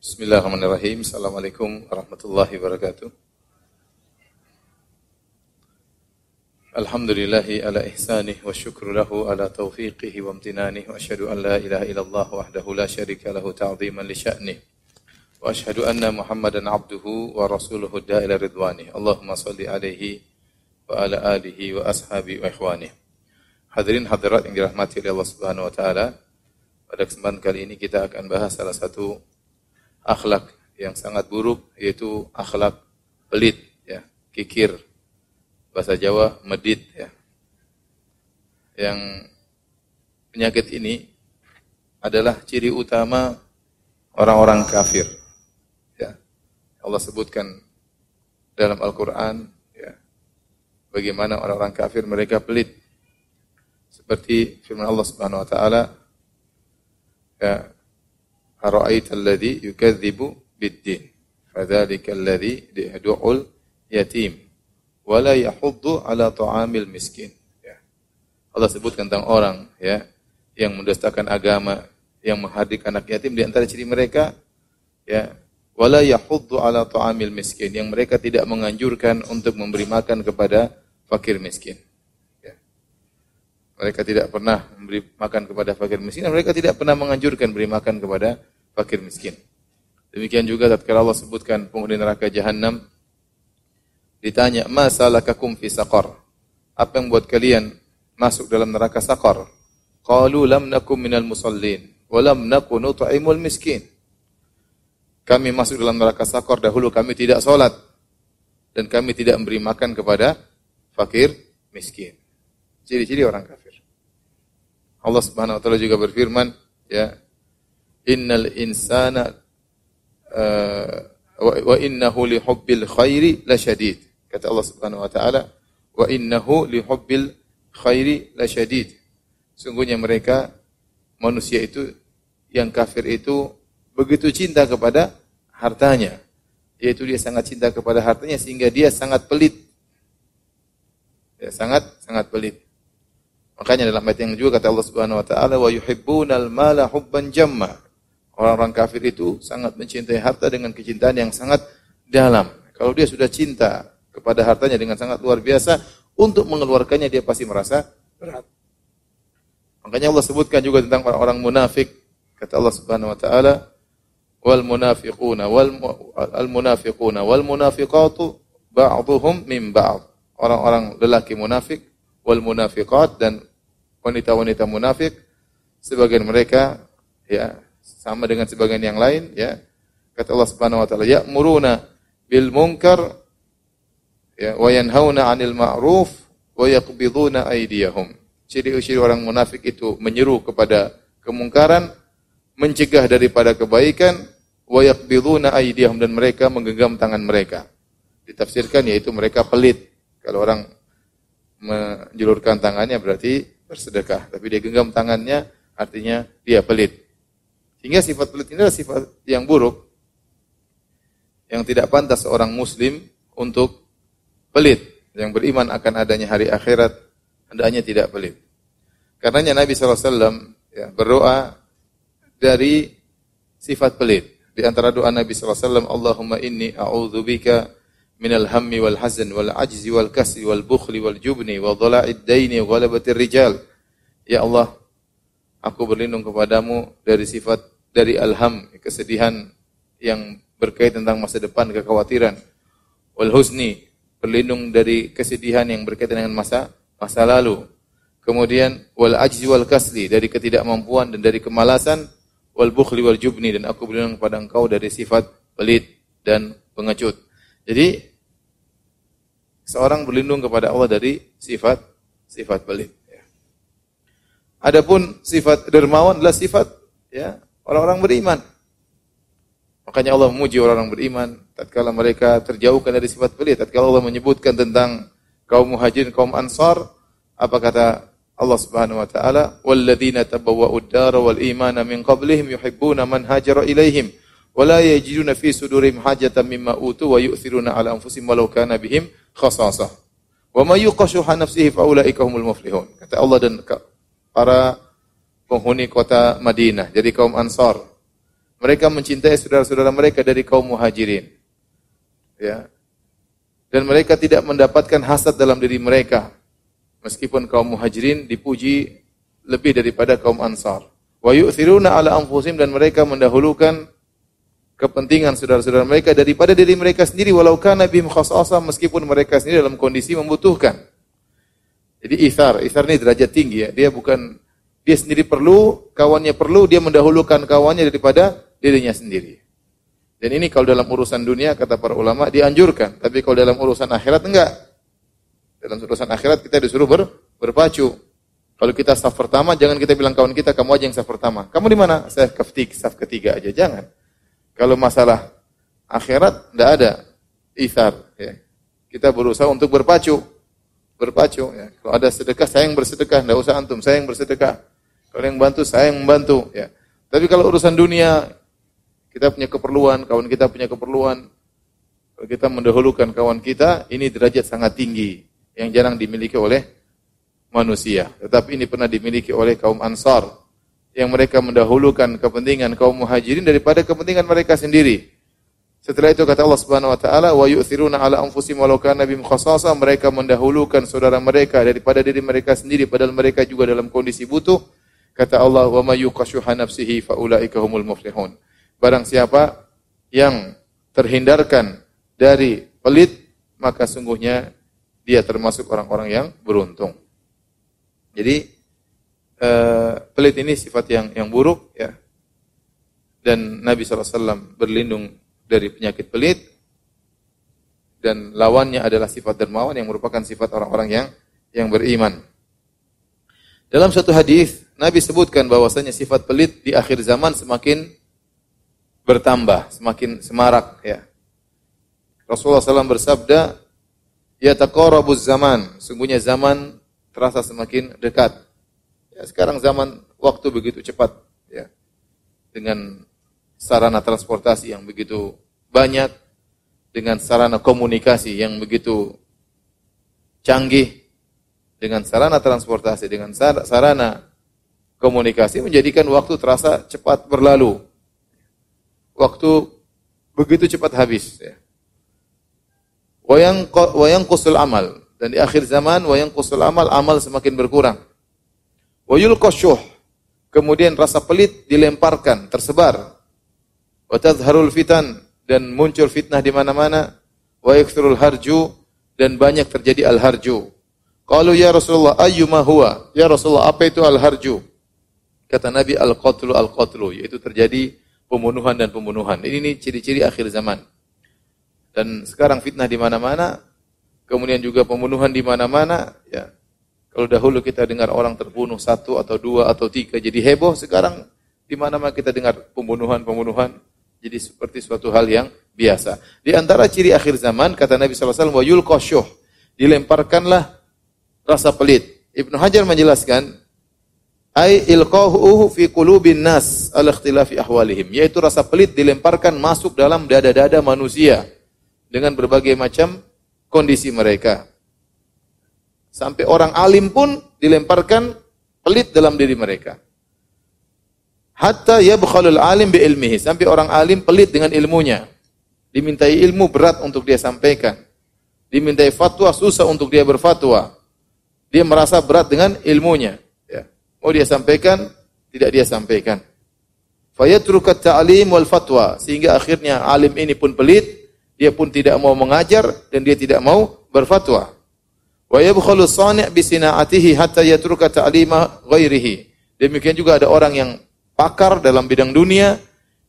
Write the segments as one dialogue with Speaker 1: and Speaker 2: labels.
Speaker 1: Bismillahirrahmanirrahim. Assalamualaikum warahmatullahi wabarakatuh. Alhamdulillahi ala ihsanih wa syukru lahu ala taufiqihi wa amtinanih wa ashadu an la ilaha illallah wahdahu la syarika lahu ta'ziman li sya'nih wa ashadu anna muhammadan abduhu wa rasuluhu da'ila ridwanih Allahumma salli alaihi wa ala alihi wa ashabi wa ikhwanih Hadirin hadirat yang dirahmati oleh Allah subhanahu wa ta'ala pada kesempatan kali ini kita akan bahas salah satu akhlak yang sangat buruk yaitu akhlak pelit ya, kikir. Bahasa Jawa medit ya. Yang penyakit ini adalah ciri utama orang-orang kafir. Ya. Allah sebutkan dalam Al-Qur'an ya. Bagaimana orang-orang kafir mereka pelit. Seperti firman Allah Subhanahu wa taala ya Ara'aita alladhi yukadzibu bid-din. Fadzalika alladhi yad'ul yatim wa la yahuddu ala ta'amil miskin. Ya. Allah sebutkan tentang orang ya yang mendustakan agama, yang menghadik anak yatim di antara ciri mereka ya wala yahuddu ala ta'amil miskin yang mereka tidak menganjurkan untuk memberi makan kepada fakir miskin. Mereka tidak pernah memberi makan kepada fakir miskin mereka tidak pernah menganjurkan beri makan kepada fakir miskin. Demikian juga tatkala Allah sebutkan penghuni neraka jahanam ditanya, "Masalakakum fi saqar?" Apa yang buat kalian masuk dalam neraka saqar? Qalu lam nakum minal musallin wa lam nakun nut'imul miskin. Kami masuk dalam neraka saqar dahulu kami tidak salat dan kami tidak memberi makan kepada fakir miskin. Ciri-ciri orang kafir. Allah Subhanahu wa taala juga berfirman, ya, innal insana uh, wa, innahu li hubbil khairi lasyadid. Kata Allah Subhanahu wa taala, wa innahu li hubbil khairi lasyadid. Sungguhnya mereka manusia itu yang kafir itu begitu cinta kepada hartanya. Yaitu dia sangat cinta kepada hartanya sehingga dia sangat pelit. Ya, sangat sangat pelit. Makanya dalam ayat yang juga kata Allah Subhanahu wa taala wa yuhibbunal mala hubban jamma. Orang-orang kafir itu sangat mencintai harta dengan kecintaan yang sangat dalam. Kalau dia sudah cinta kepada hartanya dengan sangat luar biasa, untuk mengeluarkannya dia pasti merasa berat. Makanya Allah sebutkan juga tentang orang-orang munafik. Kata Allah Subhanahu wa taala, wal munafiquna wal al munafiquna wal munafiqatu ba'dhum min ba'd. Orang-orang lelaki munafik wal munafiqat dan wanita-wanita munafik, sebagian mereka ya sama dengan sebagian yang lain ya. Kata Allah Subhanahu wa taala, ya'muruna bil munkar ya wa yanhauna 'anil ma'ruf wa yaqbiduna aydiyahum. Ciri-ciri orang munafik itu menyeru kepada kemungkaran, mencegah daripada kebaikan, wa yaqbiduna aydiyahum dan mereka menggenggam tangan mereka. Ditafsirkan yaitu mereka pelit. Kalau orang menjulurkan tangannya berarti bersedekah, tapi dia genggam tangannya artinya dia pelit. Sehingga sifat pelit ini adalah sifat yang buruk yang tidak pantas seorang muslim untuk pelit yang beriman akan adanya hari akhirat hendaknya tidak pelit. Karenanya Nabi SAW ya, berdoa dari sifat pelit. Di antara doa Nabi SAW, Allahumma inni a'udzubika minal hammi wal hazan wal ajzi wal kasri wal bukhli wal jubni wa dhala'id daini wa ghalabatir rijal. Ya Allah, aku berlindung kepadamu dari sifat dari alham, kesedihan yang berkaitan tentang masa depan, kekhawatiran. Wal husni, berlindung dari kesedihan yang berkaitan dengan masa masa lalu. Kemudian wal ajzi wal kasli dari ketidakmampuan dan dari kemalasan wal bukhli wal jubni dan aku berlindung kepada engkau dari sifat pelit dan pengecut. Jadi seorang berlindung kepada Allah dari sifat sifat pelit. Adapun sifat dermawan adalah sifat ya orang-orang beriman. Makanya Allah memuji orang-orang beriman tatkala mereka terjauhkan dari sifat pelit. Tatkala Allah menyebutkan tentang kaum muhajirin, kaum ansar, apa kata Allah Subhanahu wa taala, "Walladzina tabawwa'ud dara wal imana min qablihim yuhibbuna man hajara ilaihim." wala yajiduna fi sudurihim hajatan mimma utu wa yu'thiruna ala anfusihim walau kana bihim khasasah. Wa may yuqashuha nafsihi fa ulaika humul muflihun. Kata Allah dan para penghuni kota Madinah, jadi kaum Ansar. Mereka mencintai saudara-saudara mereka dari kaum muhajirin. Ya. Dan mereka tidak mendapatkan hasad dalam diri mereka. Meskipun kaum muhajirin dipuji lebih daripada kaum ansar. Wa yu'thiruna ala anfusihim dan mereka mendahulukan kepentingan saudara-saudara mereka daripada diri mereka sendiri walau kana bihim khasasa meskipun mereka sendiri dalam kondisi membutuhkan. Jadi ithar, ithar ini derajat tinggi ya. Dia bukan dia sendiri perlu, kawannya perlu, dia mendahulukan kawannya daripada dirinya sendiri. Dan ini kalau dalam urusan dunia kata para ulama dianjurkan, tapi kalau dalam urusan akhirat enggak. Dalam urusan akhirat kita disuruh ber, berpacu. Kalau kita saf pertama, jangan kita bilang kawan kita, kamu aja yang saf pertama. Kamu di mana? Saya ketiga, saf ketiga aja. Jangan. Kalau masalah akhirat, tidak ada ithar. Ya. Kita berusaha untuk berpacu. Berpacu. Ya. Kalau ada sedekah, saya yang bersedekah. Tidak usah antum, saya yang bersedekah. Kalau yang bantu, saya yang membantu. Ya. Tapi kalau urusan dunia, kita punya keperluan, kawan kita punya keperluan. Kalau kita mendahulukan kawan kita, ini derajat sangat tinggi. Yang jarang dimiliki oleh manusia. Tetapi ini pernah dimiliki oleh kaum ansar yang mereka mendahulukan kepentingan kaum muhajirin daripada kepentingan mereka sendiri. Setelah itu kata Allah Subhanahu wa taala wa yu'thiruna ala anfusihim walau kana bihim khasasa mereka mendahulukan saudara mereka daripada diri mereka sendiri padahal mereka juga dalam kondisi butuh. Kata Allah wa may yuqashuha nafsihi faulaika humul muflihun. Barang siapa yang terhindarkan dari pelit maka sungguhnya dia termasuk orang-orang yang beruntung. Jadi uh, pelit ini sifat yang yang buruk ya. Dan Nabi SAW berlindung dari penyakit pelit dan lawannya adalah sifat dermawan yang merupakan sifat orang-orang yang yang beriman. Dalam satu hadis Nabi sebutkan bahwasanya sifat pelit di akhir zaman semakin bertambah, semakin semarak ya. Rasulullah SAW bersabda, "Ya taqarabuz zaman." Sungguhnya zaman terasa semakin dekat. Ya, sekarang zaman waktu begitu cepat ya. Dengan sarana transportasi yang begitu banyak dengan sarana komunikasi yang begitu canggih dengan sarana transportasi dengan sarana komunikasi menjadikan waktu terasa cepat berlalu. Waktu begitu cepat habis ya. Wayang wayang kusul amal dan di akhir zaman wayang kusul amal amal semakin berkurang. Wa yulqasyuh. Kemudian rasa pelit dilemparkan, tersebar. Wa tadharul fitan dan muncul fitnah di mana-mana. Wa yakthurul harju dan banyak terjadi al-harju. Qalu ya Rasulullah ayyuma huwa? Ya Rasulullah apa itu al-harju? Kata Nabi al-qatlu al-qatlu yaitu terjadi pembunuhan dan pembunuhan. Ini, ini ciri-ciri akhir zaman. Dan sekarang fitnah di mana-mana, kemudian juga pembunuhan di mana-mana, ya kalau dahulu kita dengar orang terbunuh satu atau dua atau tiga jadi heboh, sekarang di mana-mana kita dengar pembunuhan-pembunuhan jadi seperti suatu hal yang biasa. Di antara ciri akhir zaman kata Nabi SAW, wa yulqasyuh, dilemparkanlah rasa pelit. Ibnu Hajar menjelaskan, ai ilqahu fi qulubin nas al ahwalihim, yaitu rasa pelit dilemparkan masuk dalam dada-dada manusia dengan berbagai macam kondisi mereka. Sampai orang alim pun dilemparkan pelit dalam diri mereka. Hatta yabkhalul alim bi ilmihi. Sampai orang alim pelit dengan ilmunya. Dimintai ilmu berat untuk dia sampaikan. Dimintai fatwa susah untuk dia berfatwa. Dia merasa berat dengan ilmunya. Ya. Mau dia sampaikan, tidak dia sampaikan. Fayatrukat ta'lim wal fatwa. Sehingga akhirnya alim ini pun pelit, dia pun tidak mau mengajar, dan dia tidak mau berfatwa. Wa yabkhalu sani' bi sina'atihi hatta yatruka ta'lima ghairihi. Demikian juga ada orang yang pakar dalam bidang dunia,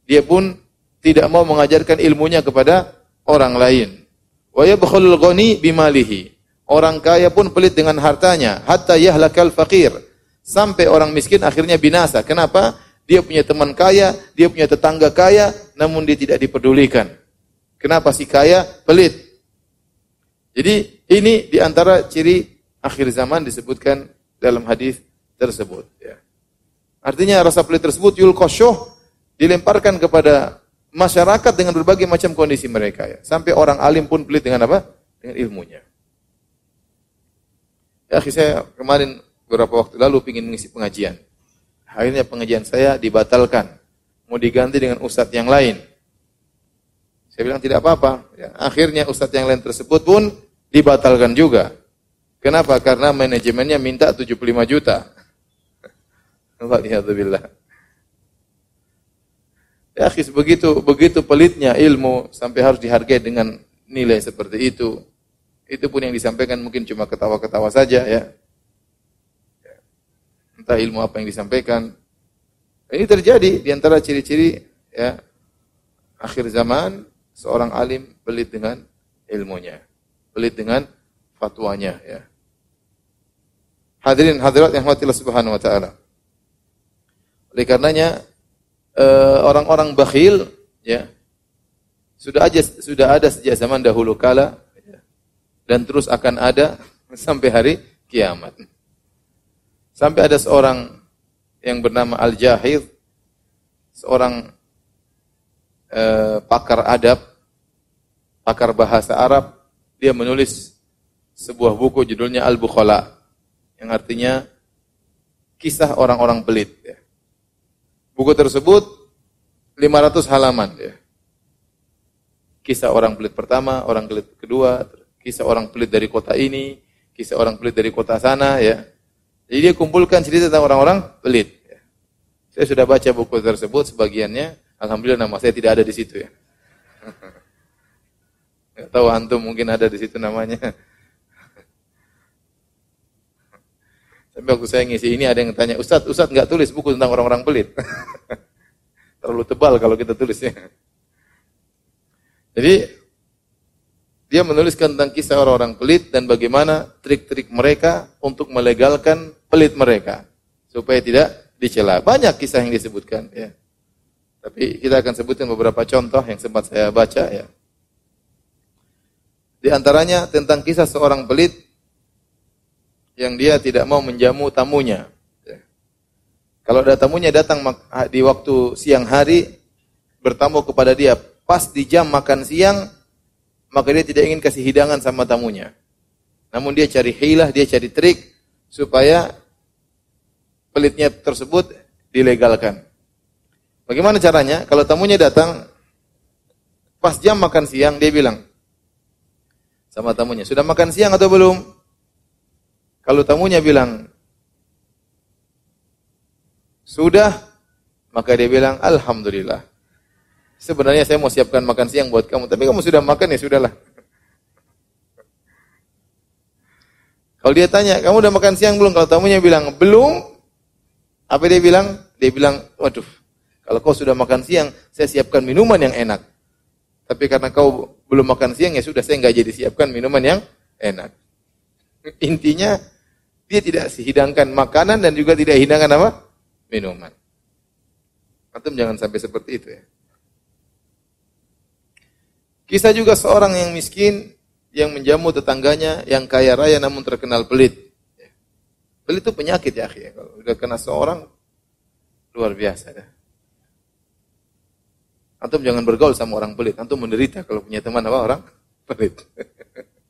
Speaker 1: dia pun tidak mau mengajarkan ilmunya kepada orang lain. Wa yabkhalul ghani bimalihi. Orang kaya pun pelit dengan hartanya, hatta yahlakal faqir. Sampai orang miskin akhirnya binasa. Kenapa? Dia punya teman kaya, dia punya tetangga kaya, namun dia tidak dipedulikan. Kenapa si kaya pelit? Jadi ini di antara ciri akhir zaman disebutkan dalam hadis tersebut. Ya. Artinya rasa pelit tersebut yul kosyuh dilemparkan kepada masyarakat dengan berbagai macam kondisi mereka. Ya. Sampai orang alim pun pelit dengan apa? Dengan ilmunya. Ya, saya kemarin beberapa waktu lalu ingin mengisi pengajian. Akhirnya pengajian saya dibatalkan. mau diganti dengan ustadz yang lain. Saya bilang tidak apa-apa. Ya, akhirnya ustadz yang lain tersebut pun dibatalkan juga. Kenapa? Karena manajemennya minta 75 juta. Waliyadzubillah. Ya, begitu begitu pelitnya ilmu sampai harus dihargai dengan nilai seperti itu. Itu pun yang disampaikan mungkin cuma ketawa-ketawa saja ya. Entah ilmu apa yang disampaikan. Ini terjadi di antara ciri-ciri ya akhir zaman seorang alim pelit dengan ilmunya, pelit dengan fatwanya ya. Hadirin hadirat yang Allah Subhanahu wa taala. Oleh karenanya eh, orang-orang bakhil ya sudah aja sudah ada sejak zaman dahulu kala ya, dan terus akan ada sampai hari kiamat. Sampai ada seorang yang bernama Al-Jahid, seorang eh, pakar adab, pakar bahasa Arab, dia menulis sebuah buku judulnya Al-Bukhala, yang artinya kisah orang-orang pelit. Ya. Buku tersebut 500 halaman ya. Kisah orang pelit pertama, orang pelit kedua, kisah orang pelit dari kota ini, kisah orang pelit dari kota sana ya. Jadi dia kumpulkan cerita tentang orang-orang pelit. Ya. Saya sudah baca buku tersebut sebagiannya, alhamdulillah nama saya tidak ada di situ ya. Tahu antum mungkin ada di situ namanya. Tapi waktu saya ngisi ini ada yang tanya, Ustadz, Ustadz nggak tulis buku tentang orang-orang pelit. Terlalu tebal kalau kita tulisnya. Jadi, dia menuliskan tentang kisah orang-orang pelit dan bagaimana trik-trik mereka untuk melegalkan pelit mereka. Supaya tidak dicela. Banyak kisah yang disebutkan. ya. Tapi kita akan sebutkan beberapa contoh yang sempat saya baca. ya. Di antaranya tentang kisah seorang pelit yang dia tidak mau menjamu tamunya. Ya. Kalau ada tamunya datang di waktu siang hari bertamu kepada dia pas di jam makan siang, maka dia tidak ingin kasih hidangan sama tamunya. Namun dia cari hilah, dia cari trik supaya pelitnya tersebut dilegalkan. Bagaimana caranya? Kalau tamunya datang pas jam makan siang, dia bilang sama tamunya, "Sudah makan siang atau belum?" Kalau tamunya bilang, sudah, maka dia bilang, Alhamdulillah. Sebenarnya saya mau siapkan makan siang buat kamu, tapi kamu sudah makan ya sudahlah. Kalau dia tanya, kamu udah makan siang belum? Kalau tamunya bilang, belum. Apa dia bilang? Dia bilang, waduh, kalau kau sudah makan siang, saya siapkan minuman yang enak. Tapi karena kau belum makan siang, ya sudah, saya nggak jadi siapkan minuman yang enak. Intinya, dia tidak hidangkan makanan dan juga tidak hidangkan apa? Minuman. Antum jangan sampai seperti itu ya. Kisah juga seorang yang miskin yang menjamu tetangganya yang kaya raya namun terkenal pelit. Pelit itu penyakit ya, ya. Kalau udah kena seorang luar biasa ya. Antum jangan bergaul sama orang pelit. Antum menderita kalau punya teman apa orang pelit.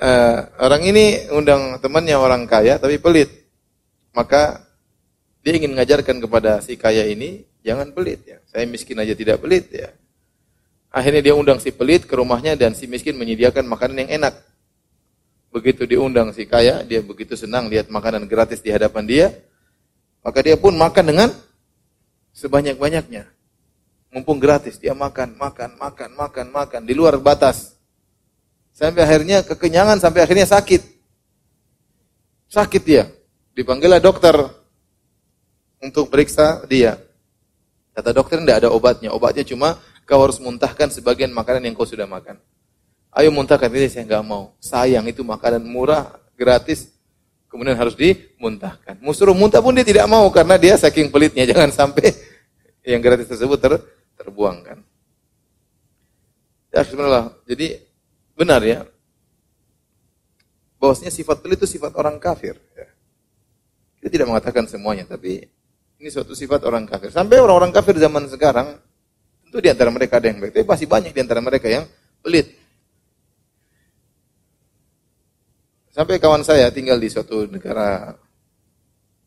Speaker 1: uh, orang ini undang temannya orang kaya tapi pelit. Maka dia ingin mengajarkan kepada si kaya ini jangan pelit ya. Saya miskin aja tidak pelit ya. Akhirnya dia undang si pelit ke rumahnya dan si miskin menyediakan makanan yang enak. Begitu diundang si kaya, dia begitu senang lihat makanan gratis di hadapan dia, maka dia pun makan dengan sebanyak-banyaknya. Mumpung gratis, dia makan, makan, makan, makan, makan di luar batas. Sampai akhirnya kekenyangan, sampai akhirnya sakit. Sakit dia. Dipanggillah dokter untuk periksa dia. Kata dokter tidak ada obatnya. Obatnya cuma kau harus muntahkan sebagian makanan yang kau sudah makan. Ayo muntahkan ini saya nggak mau. Sayang itu makanan murah, gratis. Kemudian harus dimuntahkan. Musuh muntah pun dia tidak mau karena dia saking pelitnya. Jangan sampai yang gratis tersebut ter, terbuangkan. Ya, bismillah. Jadi benar ya. Bahwasanya sifat pelit itu sifat orang kafir. Ya. Kita tidak mengatakan semuanya, tapi ini suatu sifat orang kafir. Sampai orang-orang kafir zaman sekarang, tentu di antara mereka ada yang baik, tapi pasti banyak di antara mereka yang pelit. Sampai kawan saya tinggal di suatu negara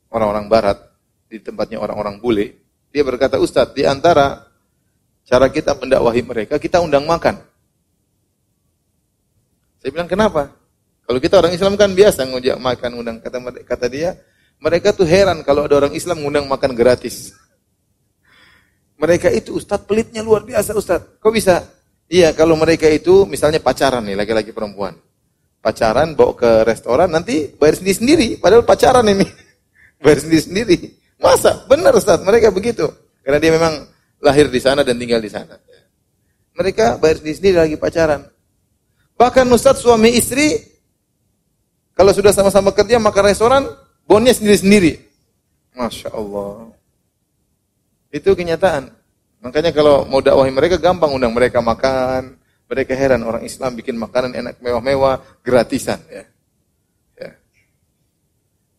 Speaker 1: orang-orang barat, di tempatnya orang-orang bule. Dia berkata, Ustadz, di antara cara kita mendakwahi mereka, kita undang makan. Saya bilang, kenapa? Kalau kita orang Islam kan biasa ngajak makan, undang. Kata, kata dia, mereka tuh heran kalau ada orang Islam ngundang makan gratis. Mereka itu Ustadz pelitnya luar biasa Ustadz. Kok bisa? Iya, kalau mereka itu misalnya pacaran nih, laki-laki perempuan. Pacaran, bawa ke restoran, nanti bayar sendiri-sendiri. Padahal pacaran ini. bayar sendiri-sendiri. Masa? Benar Ustaz, mereka begitu. Karena dia memang lahir di sana dan tinggal di sana. Mereka bayar sendiri-sendiri lagi pacaran. Bahkan Ustaz suami istri, kalau sudah sama-sama kerja makan restoran, bonnya sendiri-sendiri. Masya Allah. Itu kenyataan. Makanya kalau mau dakwahi mereka gampang undang mereka makan. Mereka heran orang Islam bikin makanan enak mewah-mewah gratisan ya.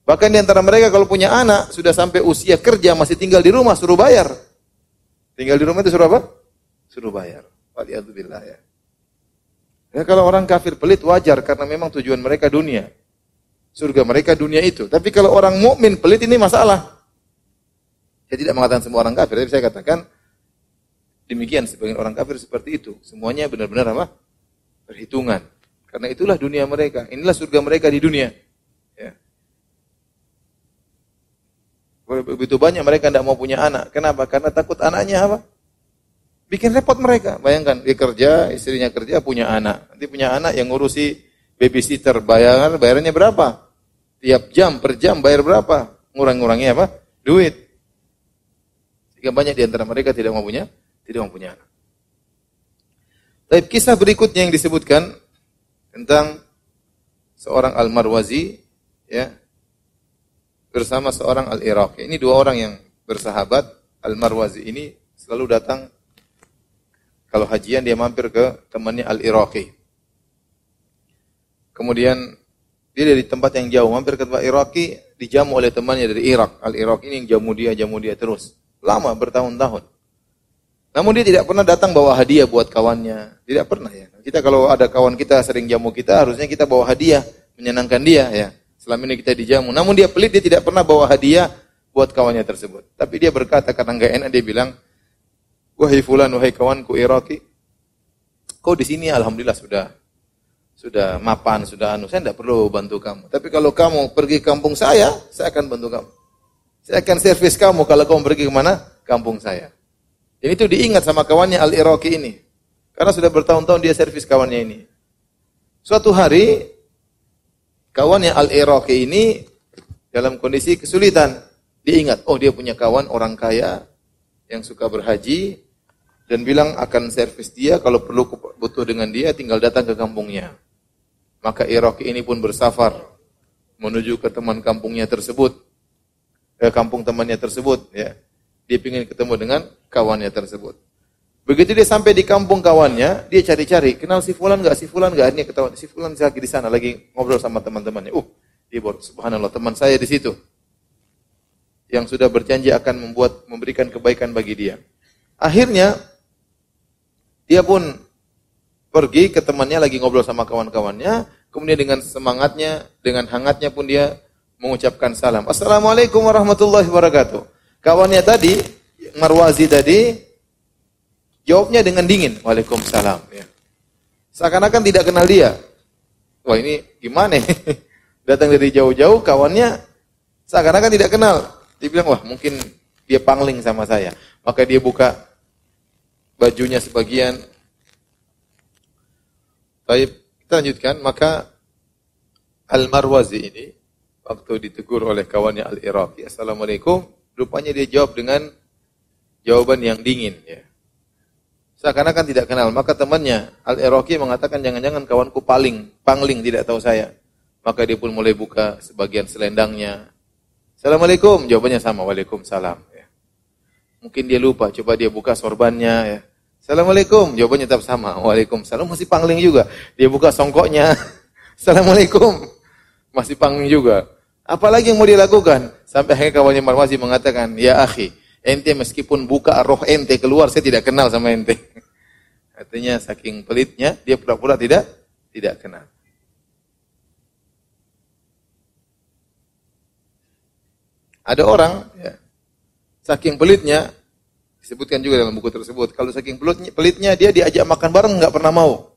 Speaker 1: Bahkan di antara mereka kalau punya anak sudah sampai usia kerja masih tinggal di rumah suruh bayar. Tinggal di rumah itu suruh apa? Suruh bayar. Waliyadzubillah ya. Ya kalau orang kafir pelit wajar karena memang tujuan mereka dunia. Surga mereka dunia itu. Tapi kalau orang mukmin pelit ini masalah. Saya tidak mengatakan semua orang kafir, tapi saya katakan demikian sebagian orang kafir seperti itu. Semuanya benar-benar apa? Perhitungan. Karena itulah dunia mereka. Inilah surga mereka di dunia. Begitu banyak mereka tidak mau punya anak. Kenapa? Karena takut anaknya apa? Bikin repot mereka. Bayangkan, dia kerja, istrinya kerja, punya anak. Nanti punya anak yang ngurusi babysitter. Bayar, bayarnya berapa? Tiap jam, per jam bayar berapa? Ngurang-ngurangnya apa? Duit. Sehingga banyak di antara mereka tidak mau punya, tidak mau punya anak. Tapi kisah berikutnya yang disebutkan tentang seorang Al-Marwazi, ya, bersama seorang Al-Iraqi. Ini dua orang yang bersahabat. Al-Marwazi ini selalu datang kalau hajian dia mampir ke temannya Al-Iraqi. Kemudian dia dari tempat yang jauh mampir ke tempat Iraqi dijamu oleh temannya dari Irak. Al-Iraqi ini yang jamu dia, jamu dia terus. Lama bertahun-tahun. Namun dia tidak pernah datang bawa hadiah buat kawannya. Tidak pernah ya. Kita kalau ada kawan kita sering jamu kita, harusnya kita bawa hadiah menyenangkan dia ya. Selama ini kita dijamu. Namun dia pelit, dia tidak pernah bawa hadiah buat kawannya tersebut. Tapi dia berkata karena enggak enak, dia bilang, Wahai fulan, wahai kawanku Iraki, kau di sini alhamdulillah sudah sudah mapan, sudah anu, saya tidak perlu bantu kamu. Tapi kalau kamu pergi kampung saya, saya akan bantu kamu. Saya akan servis kamu kalau kamu pergi ke mana? Kampung saya. Dan itu diingat sama kawannya Al-Iraqi ini. Karena sudah bertahun-tahun dia servis kawannya ini. Suatu hari, kawannya Al-Iraqi ini dalam kondisi kesulitan. Dia ingat, oh dia punya kawan orang kaya yang suka berhaji dan bilang akan servis dia kalau perlu butuh dengan dia tinggal datang ke kampungnya. Maka Iraqi ini pun bersafar menuju ke teman kampungnya tersebut, ke kampung temannya tersebut ya. Dia ingin ketemu dengan kawannya tersebut. Begitu dia sampai di kampung kawannya, dia cari-cari, kenal si fulan enggak? Si fulan enggak? Ini ketahuan si fulan lagi di sana lagi ngobrol sama teman-temannya. Uh, dia baru subhanallah teman saya di situ. Yang sudah berjanji akan membuat memberikan kebaikan bagi dia. Akhirnya dia pun pergi ke temannya lagi ngobrol sama kawan-kawannya, kemudian dengan semangatnya, dengan hangatnya pun dia mengucapkan salam. Assalamualaikum warahmatullahi wabarakatuh. Kawannya tadi, Marwazi tadi, Jawabnya dengan dingin, Waalaikumsalam. Ya. Seakan-akan tidak kenal dia. Wah ini gimana? Datang dari jauh-jauh, kawannya seakan-akan tidak kenal. Dia bilang, wah mungkin dia pangling sama saya. Maka dia buka bajunya sebagian. Baik, kita lanjutkan. Maka Al-Marwazi ini, waktu ditegur oleh kawannya Al-Iraqi, Assalamualaikum, rupanya dia jawab dengan jawaban yang dingin. Ya. Seakan-akan tidak kenal. Maka temannya Al-Iraqi mengatakan jangan-jangan kawanku paling, pangling tidak tahu saya. Maka dia pun mulai buka sebagian selendangnya. Assalamualaikum, jawabannya sama. Waalaikumsalam. Mungkin dia lupa, coba dia buka sorbannya. Ya. Assalamualaikum, jawabannya tetap sama. Waalaikumsalam, masih pangling juga. Dia buka songkoknya. Assalamualaikum, masih pangling juga. Apalagi yang mau dilakukan? Sampai akhirnya kawannya Marwazi mengatakan, Ya akhi, ente meskipun buka roh ente keluar, saya tidak kenal sama ente. Artinya saking pelitnya, dia pura-pura tidak tidak kenal. Ada orang, ya, Saking pelitnya, disebutkan juga dalam buku tersebut, kalau saking pelitnya, pelitnya dia diajak makan bareng nggak pernah mau.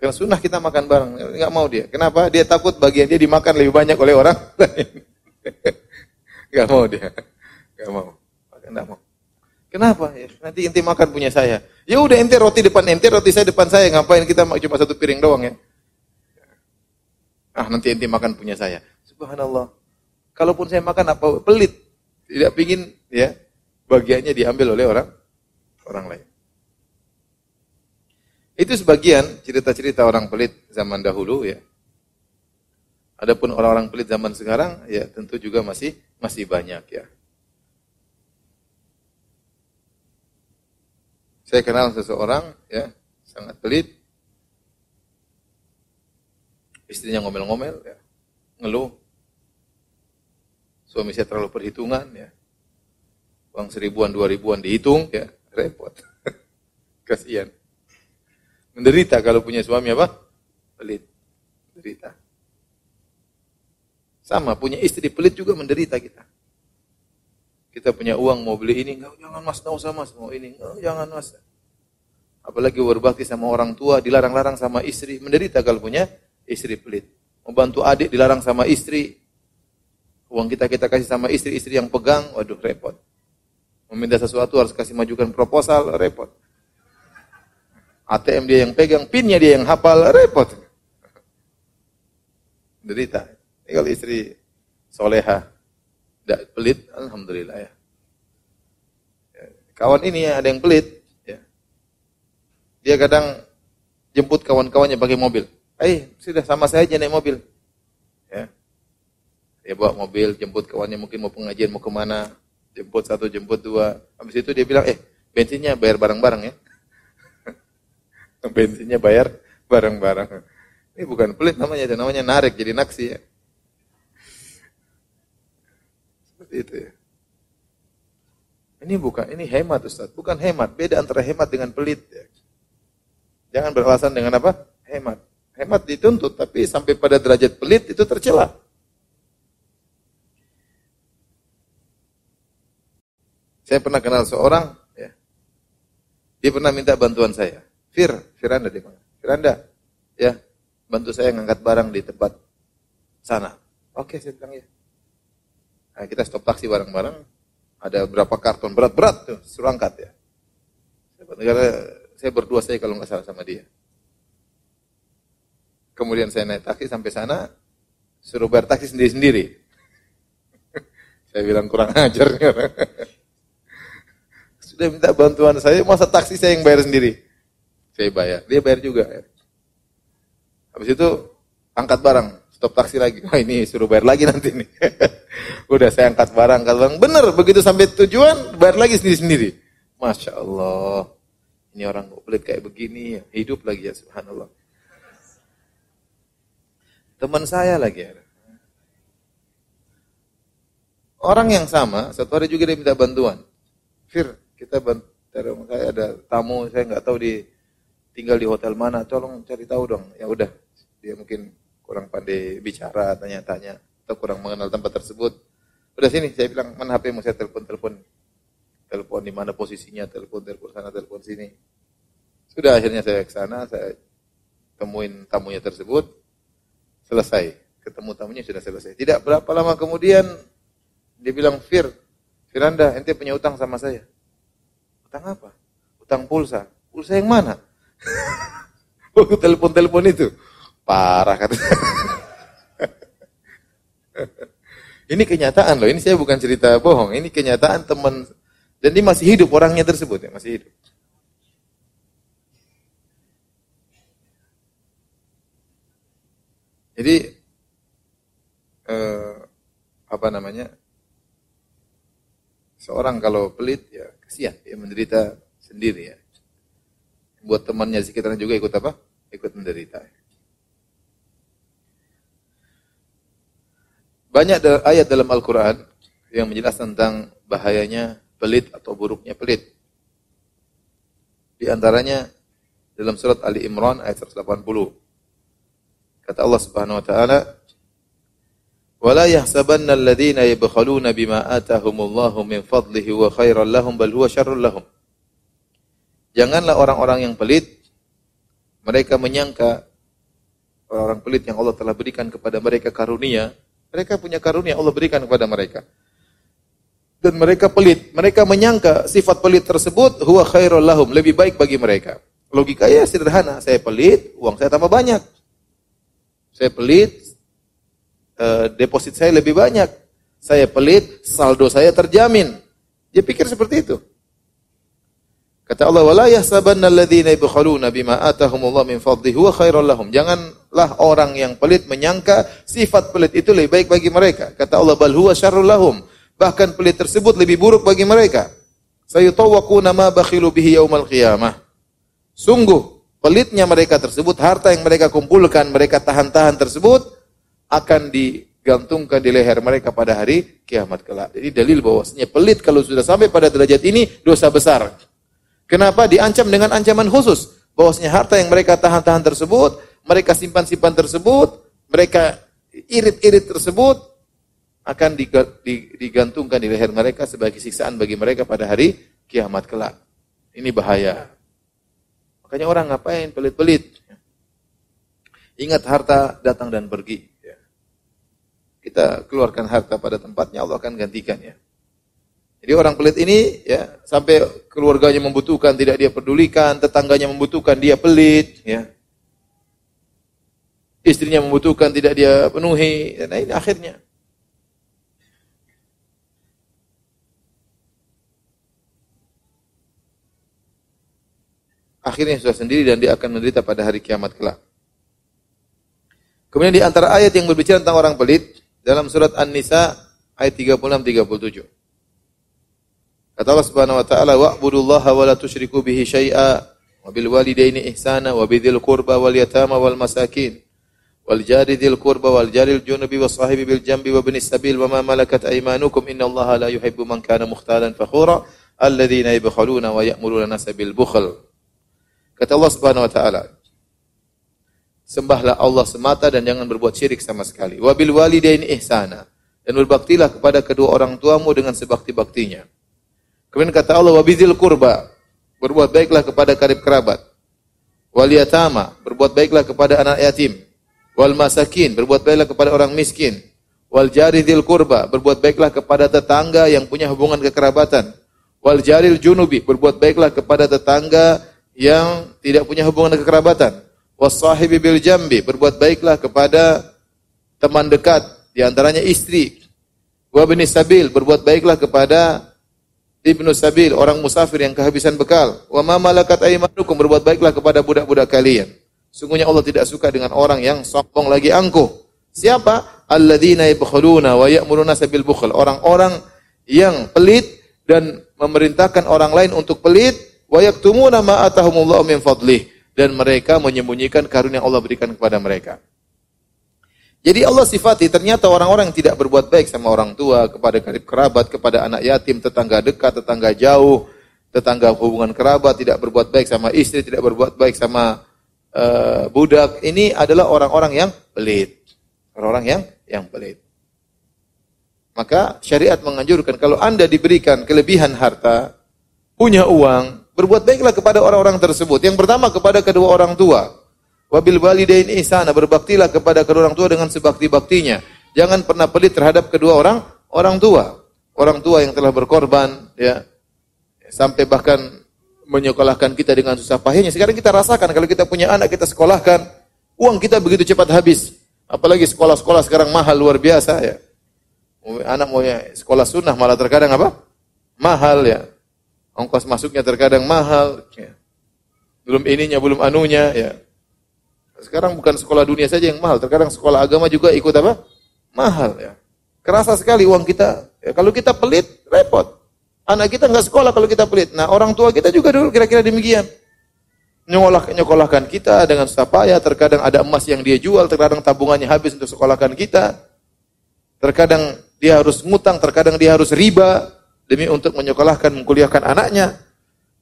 Speaker 1: Karena sunnah kita makan bareng, nggak mau dia. Kenapa? Dia takut bagian dia dimakan lebih banyak oleh orang lain. Gak mau dia, gak mau, nggak mau. Kenapa? Ya, nanti inti makan punya saya. Ya udah ente roti depan ente, roti saya depan saya. Ngapain kita cuma satu piring doang ya? Ah nanti ente makan punya saya. Subhanallah. Kalaupun saya makan apa pelit, tidak pingin ya bagiannya diambil oleh orang orang lain. Itu sebagian cerita-cerita orang pelit zaman dahulu ya. Adapun orang-orang pelit zaman sekarang ya tentu juga masih masih banyak ya. Saya kenal seseorang ya, sangat pelit. Istrinya ngomel-ngomel ya, ngeluh. Suami saya terlalu perhitungan ya. Uang seribuan, dua ribuan dihitung ya, repot. Kasihan. Menderita kalau punya suami apa? Pelit. Menderita. Sama, punya istri pelit juga menderita kita. Kita punya uang mau beli ini, enggak, jangan mas, enggak usah mas, mau ini, enggak, jangan mas. Apalagi berbakti sama orang tua, dilarang-larang sama istri, menderita kalau punya istri pelit. Membantu adik dilarang sama istri, uang kita kita kasih sama istri-istri yang pegang, waduh repot. Meminta sesuatu harus kasih majukan proposal, repot. ATM dia yang pegang, pinnya dia yang hafal, repot. Menderita. Ini kalau istri soleha, tidak pelit, alhamdulillah ya. Kawan ini ada yang pelit, ya. Dia kadang jemput kawan-kawannya pakai mobil. Eh, sudah sama saya aja naik mobil. Ya. Dia bawa mobil, jemput kawannya mungkin mau pengajian, mau ke mana. Jemput satu, jemput dua. Habis itu dia bilang, eh, bensinnya bayar bareng-bareng ya. bensinnya bayar bareng-bareng. Ini bukan pelit namanya, namanya narik, jadi naksi ya. Seperti itu ya. Ini bukan, ini hemat Ustaz. Bukan hemat. Beda antara hemat dengan pelit. Ya. Jangan beralasan dengan apa? Hemat. Hemat dituntut, tapi sampai pada derajat pelit itu tercela. Saya pernah kenal seorang, ya. dia pernah minta bantuan saya. Fir, Firanda dia mana? Firanda, ya, bantu saya ngangkat barang di tempat sana. Oke, saya bilang ya. Nah, kita stop taksi bareng-bareng. Ada berapa karton berat-berat tuh, suruh angkat ya. Karena saya berdua saya kalau nggak salah sama dia. Kemudian saya naik taksi sampai sana, suruh bayar taksi sendiri-sendiri. saya bilang kurang ajar Sudah minta bantuan saya, masa taksi saya yang bayar sendiri? Saya bayar, dia bayar juga. Habis itu angkat barang, stop taksi lagi. Wah ini suruh bayar lagi nanti nih. Udah saya angkat barang, angkat barang. Bener, begitu sampai tujuan, bayar lagi sendiri-sendiri. Masya Allah. Ini orang kok pelit kayak begini, hidup lagi ya subhanallah. Teman saya lagi ya. Orang yang sama, satu hari juga dia minta bantuan. Fir, kita bantu, saya ada tamu, saya nggak tahu di tinggal di hotel mana, tolong cari tahu dong. Ya udah, dia mungkin kurang pandai bicara, tanya-tanya, atau kurang mengenal tempat tersebut. Udah sini, saya bilang, mana HP mau saya telepon-telepon. Telepon di mana posisinya, telepon, telepon sana, telepon sini. Sudah akhirnya saya ke sana, saya temuin tamunya tersebut, selesai. Ketemu tamunya sudah selesai. Tidak berapa lama kemudian, dia bilang, Fir, Firanda, ente punya utang sama saya. Utang apa? Utang pulsa. Pulsa yang mana? Telepon-telepon itu. Parah kata. ini kenyataan loh, ini saya bukan cerita bohong, ini kenyataan teman dan dia masih hidup orangnya tersebut ya, masih hidup. Jadi eh, apa namanya? Seorang kalau pelit ya kasihan, dia menderita sendiri ya. Buat temannya sekitarnya juga ikut apa? Ikut menderita. Banyak ayat dalam Al-Quran yang menjelaskan tentang bahayanya pelit atau buruknya pelit. Di antaranya dalam surat Ali Imran ayat 180. Kata Allah Subhanahu wa taala, Wala yahsabanna alladhina yabkhaluna bima atahumullahu min fadlihi wa khairan lahum bal huwa syarrul lahum. Janganlah orang-orang yang pelit mereka menyangka orang-orang pelit yang Allah telah berikan kepada mereka karunia, mereka punya karunia Allah berikan kepada mereka. Dan mereka pelit, mereka menyangka sifat pelit tersebut huwa khairul lahum, lebih baik bagi mereka. Logikanya sederhana, saya pelit, uang saya tambah banyak. Saya pelit, uh, deposit saya lebih banyak. Saya pelit, saldo saya terjamin. Dia pikir seperti itu. Kata Allah, "Wala yahsabanna alladziina yabkhaluna bima atahumullah min fadlihi huwa khairul lahum." Janganlah orang yang pelit menyangka sifat pelit itu lebih baik bagi mereka. Kata Allah, "Bal huwa syarrul lahum." Bahkan pelit tersebut lebih buruk bagi mereka. Sayutawwaquna ma bakhilu bihi yaumal qiyamah. Sungguh pelitnya mereka tersebut, harta yang mereka kumpulkan, mereka tahan-tahan tersebut akan digantungkan di leher mereka pada hari kiamat kelak. Jadi dalil bahwasanya pelit kalau sudah sampai pada derajat ini dosa besar. Kenapa diancam dengan ancaman khusus? Bahwasanya harta yang mereka tahan-tahan tersebut, mereka simpan-simpan tersebut, mereka irit-irit tersebut akan digantungkan di leher mereka sebagai siksaan bagi mereka pada hari kiamat kelak. Ini bahaya. Makanya orang ngapain pelit-pelit? Ingat harta datang dan pergi kita keluarkan harta pada tempatnya, Allah akan gantikan ya. Jadi orang pelit ini ya sampai keluarganya membutuhkan tidak dia pedulikan, tetangganya membutuhkan dia pelit ya. Istrinya membutuhkan tidak dia penuhi. Nah ini akhirnya. Akhirnya sudah sendiri dan dia akan menderita pada hari kiamat kelak. Kemudian di antara ayat yang berbicara tentang orang pelit, dalam surat An-Nisa ayat 36 37. Kata Allah Subhanahu wa taala wa'budullaha wa la tusyriku bihi syai'a wa bil walidaini ihsana wa bidzil qurba wal yatama wal masakin wal jari dzil qurba wal jaril junubi was sahibi bil jambi wa binis sabil wa ma malakat aymanukum innallaha la yuhibbu man kana mukhtalan fakhura alladzina yabkhaluna wa ya'muruna nasa bil bukhl. Kata Allah Subhanahu wa taala Sembahlah Allah semata dan jangan berbuat syirik sama sekali. Wabil walidain ihsana. Dan berbaktilah kepada kedua orang tuamu dengan sebakti-baktinya. Kemudian kata Allah, wabizil kurba. Berbuat baiklah kepada karib kerabat. Wal yatama. Berbuat baiklah kepada anak yatim. Wal masakin. Berbuat baiklah kepada orang miskin. Wal jaridil kurba. Berbuat baiklah kepada tetangga yang punya hubungan kekerabatan. Wal jaril junubi. Berbuat baiklah kepada tetangga yang tidak punya hubungan kekerabatan wasahibi bil jambi, berbuat baiklah kepada teman dekat, di antaranya istri. Wa bani sabil, berbuat baiklah kepada ibnu sabil, orang musafir yang kehabisan bekal. Wa ma malakat aymanukum, berbuat baiklah kepada budak-budak kalian. Sungguhnya Allah tidak suka dengan orang yang sombong lagi angkuh. Siapa? Alladzina yabkhuluna wa ya'muruna sabil bukhl. Orang-orang yang pelit dan memerintahkan orang lain untuk pelit wa yaktumuna ma atahumullahu min fadlih dan mereka menyembunyikan karunia Allah berikan kepada mereka. Jadi Allah sifati ternyata orang-orang yang tidak berbuat baik sama orang tua, kepada karib kerabat, kepada anak yatim, tetangga dekat, tetangga jauh, tetangga hubungan kerabat, tidak berbuat baik sama istri, tidak berbuat baik sama uh, budak. Ini adalah orang-orang yang pelit. Orang-orang yang yang pelit. Maka syariat menganjurkan kalau Anda diberikan kelebihan harta, punya uang, Berbuat baiklah kepada orang-orang tersebut. Yang pertama kepada kedua orang tua. Wabil walidain ihsana, berbaktilah kepada kedua orang tua dengan sebakti-baktinya. Jangan pernah pelit terhadap kedua orang orang tua. Orang tua yang telah berkorban ya. Sampai bahkan menyekolahkan kita dengan susah payahnya. Sekarang kita rasakan kalau kita punya anak kita sekolahkan, uang kita begitu cepat habis. Apalagi sekolah-sekolah sekarang mahal luar biasa ya. Anak mau sekolah sunnah malah terkadang apa? Mahal ya. Ongkos masuknya terkadang mahal. Ya. Belum ininya, belum anunya. Ya. Sekarang bukan sekolah dunia saja yang mahal. Terkadang sekolah agama juga ikut apa? Mahal. Ya. Kerasa sekali uang kita. Ya, kalau kita pelit, repot. Anak kita nggak sekolah kalau kita pelit. Nah orang tua kita juga dulu kira-kira demikian. Nyolah, nyokolahkan kita dengan susah payah. Terkadang ada emas yang dia jual. Terkadang tabungannya habis untuk sekolahkan kita. Terkadang dia harus ngutang. Terkadang dia harus riba demi untuk menyekolahkan, mengkuliahkan anaknya.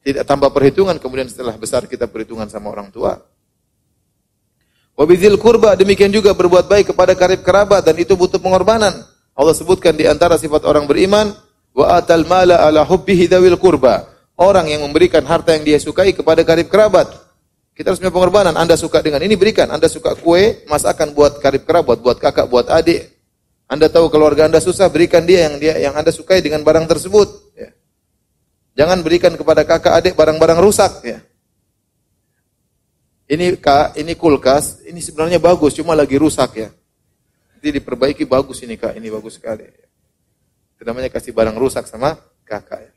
Speaker 1: Tidak tambah perhitungan, kemudian setelah besar kita perhitungan sama orang tua. Wabizil kurba demikian juga berbuat baik kepada karib kerabat dan itu butuh pengorbanan. Allah sebutkan di antara sifat orang beriman wa atal mala ala hubbihi dawil kurba. Orang yang memberikan harta yang dia sukai kepada karib kerabat. Kita harus punya pengorbanan. Anda suka dengan ini berikan. Anda suka kue, masakan buat karib kerabat, buat kakak, buat adik. Anda tahu keluarga Anda susah, berikan dia yang dia yang Anda sukai dengan barang tersebut. Ya. Jangan berikan kepada kakak adik barang-barang rusak. Ya. Ini kak, ini kulkas, ini sebenarnya bagus, cuma lagi rusak ya. Jadi diperbaiki bagus ini kak, ini bagus sekali. Itu namanya kasih barang rusak sama kakak ya.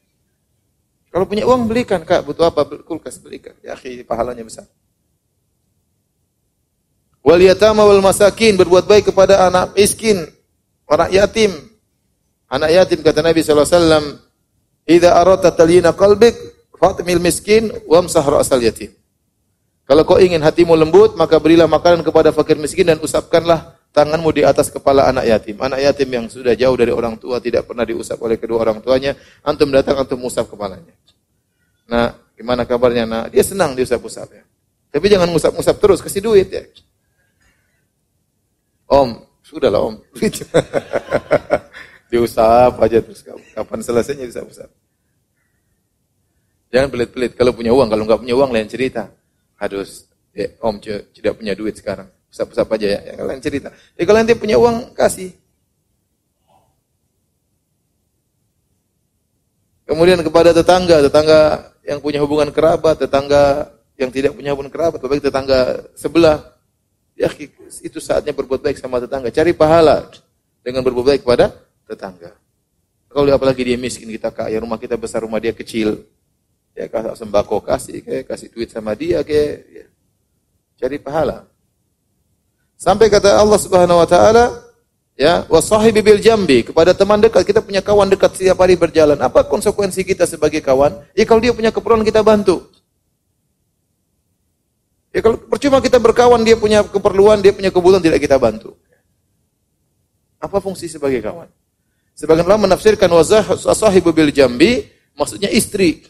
Speaker 1: Kalau punya uang belikan kak, butuh apa kulkas belikan. Ya akhi, pahalanya besar. Wal yatama wal masakin berbuat baik kepada anak miskin, orang yatim. Anak yatim kata Nabi sallallahu alaihi wasallam, "Idza aradta talyina qalbik, fatmil miskin wamsah ra'sal yatim." Kalau kau ingin hatimu lembut, maka berilah makanan kepada fakir miskin dan usapkanlah tanganmu di atas kepala anak yatim. Anak yatim yang sudah jauh dari orang tua, tidak pernah diusap oleh kedua orang tuanya, antum datang, antum usap kepalanya. Nah, gimana kabarnya nak? Dia senang diusap-usap ya. Tapi jangan usap-usap terus, kasih duit ya. Om, sudahlah om. diusap aja terus. Kapan selesainya diusap-usap. Jangan pelit-pelit. Kalau punya uang, kalau nggak punya uang lain cerita harus ya, om tidak punya duit sekarang. Usap-usap aja ya. Yang lain cerita. Ya kalau nanti punya uang kasih. Kemudian kepada tetangga, tetangga yang punya hubungan kerabat, tetangga yang tidak punya hubungan kerabat, tetangga sebelah. Ya itu saatnya berbuat baik sama tetangga. Cari pahala dengan berbuat baik kepada tetangga. Kalau apalagi dia miskin kita kaya, rumah kita besar, rumah dia kecil, ya kasih sembako kasih kayak kasih duit sama dia kayak ya. cari pahala sampai kata Allah Subhanahu wa taala ya wasahibi bil jambi kepada teman dekat kita punya kawan dekat setiap hari berjalan apa konsekuensi kita sebagai kawan ya kalau dia punya keperluan kita bantu ya kalau percuma kita berkawan dia punya keperluan dia punya kebutuhan tidak kita bantu apa fungsi sebagai kawan sebagian ulama menafsirkan wasahibu bil jambi maksudnya istri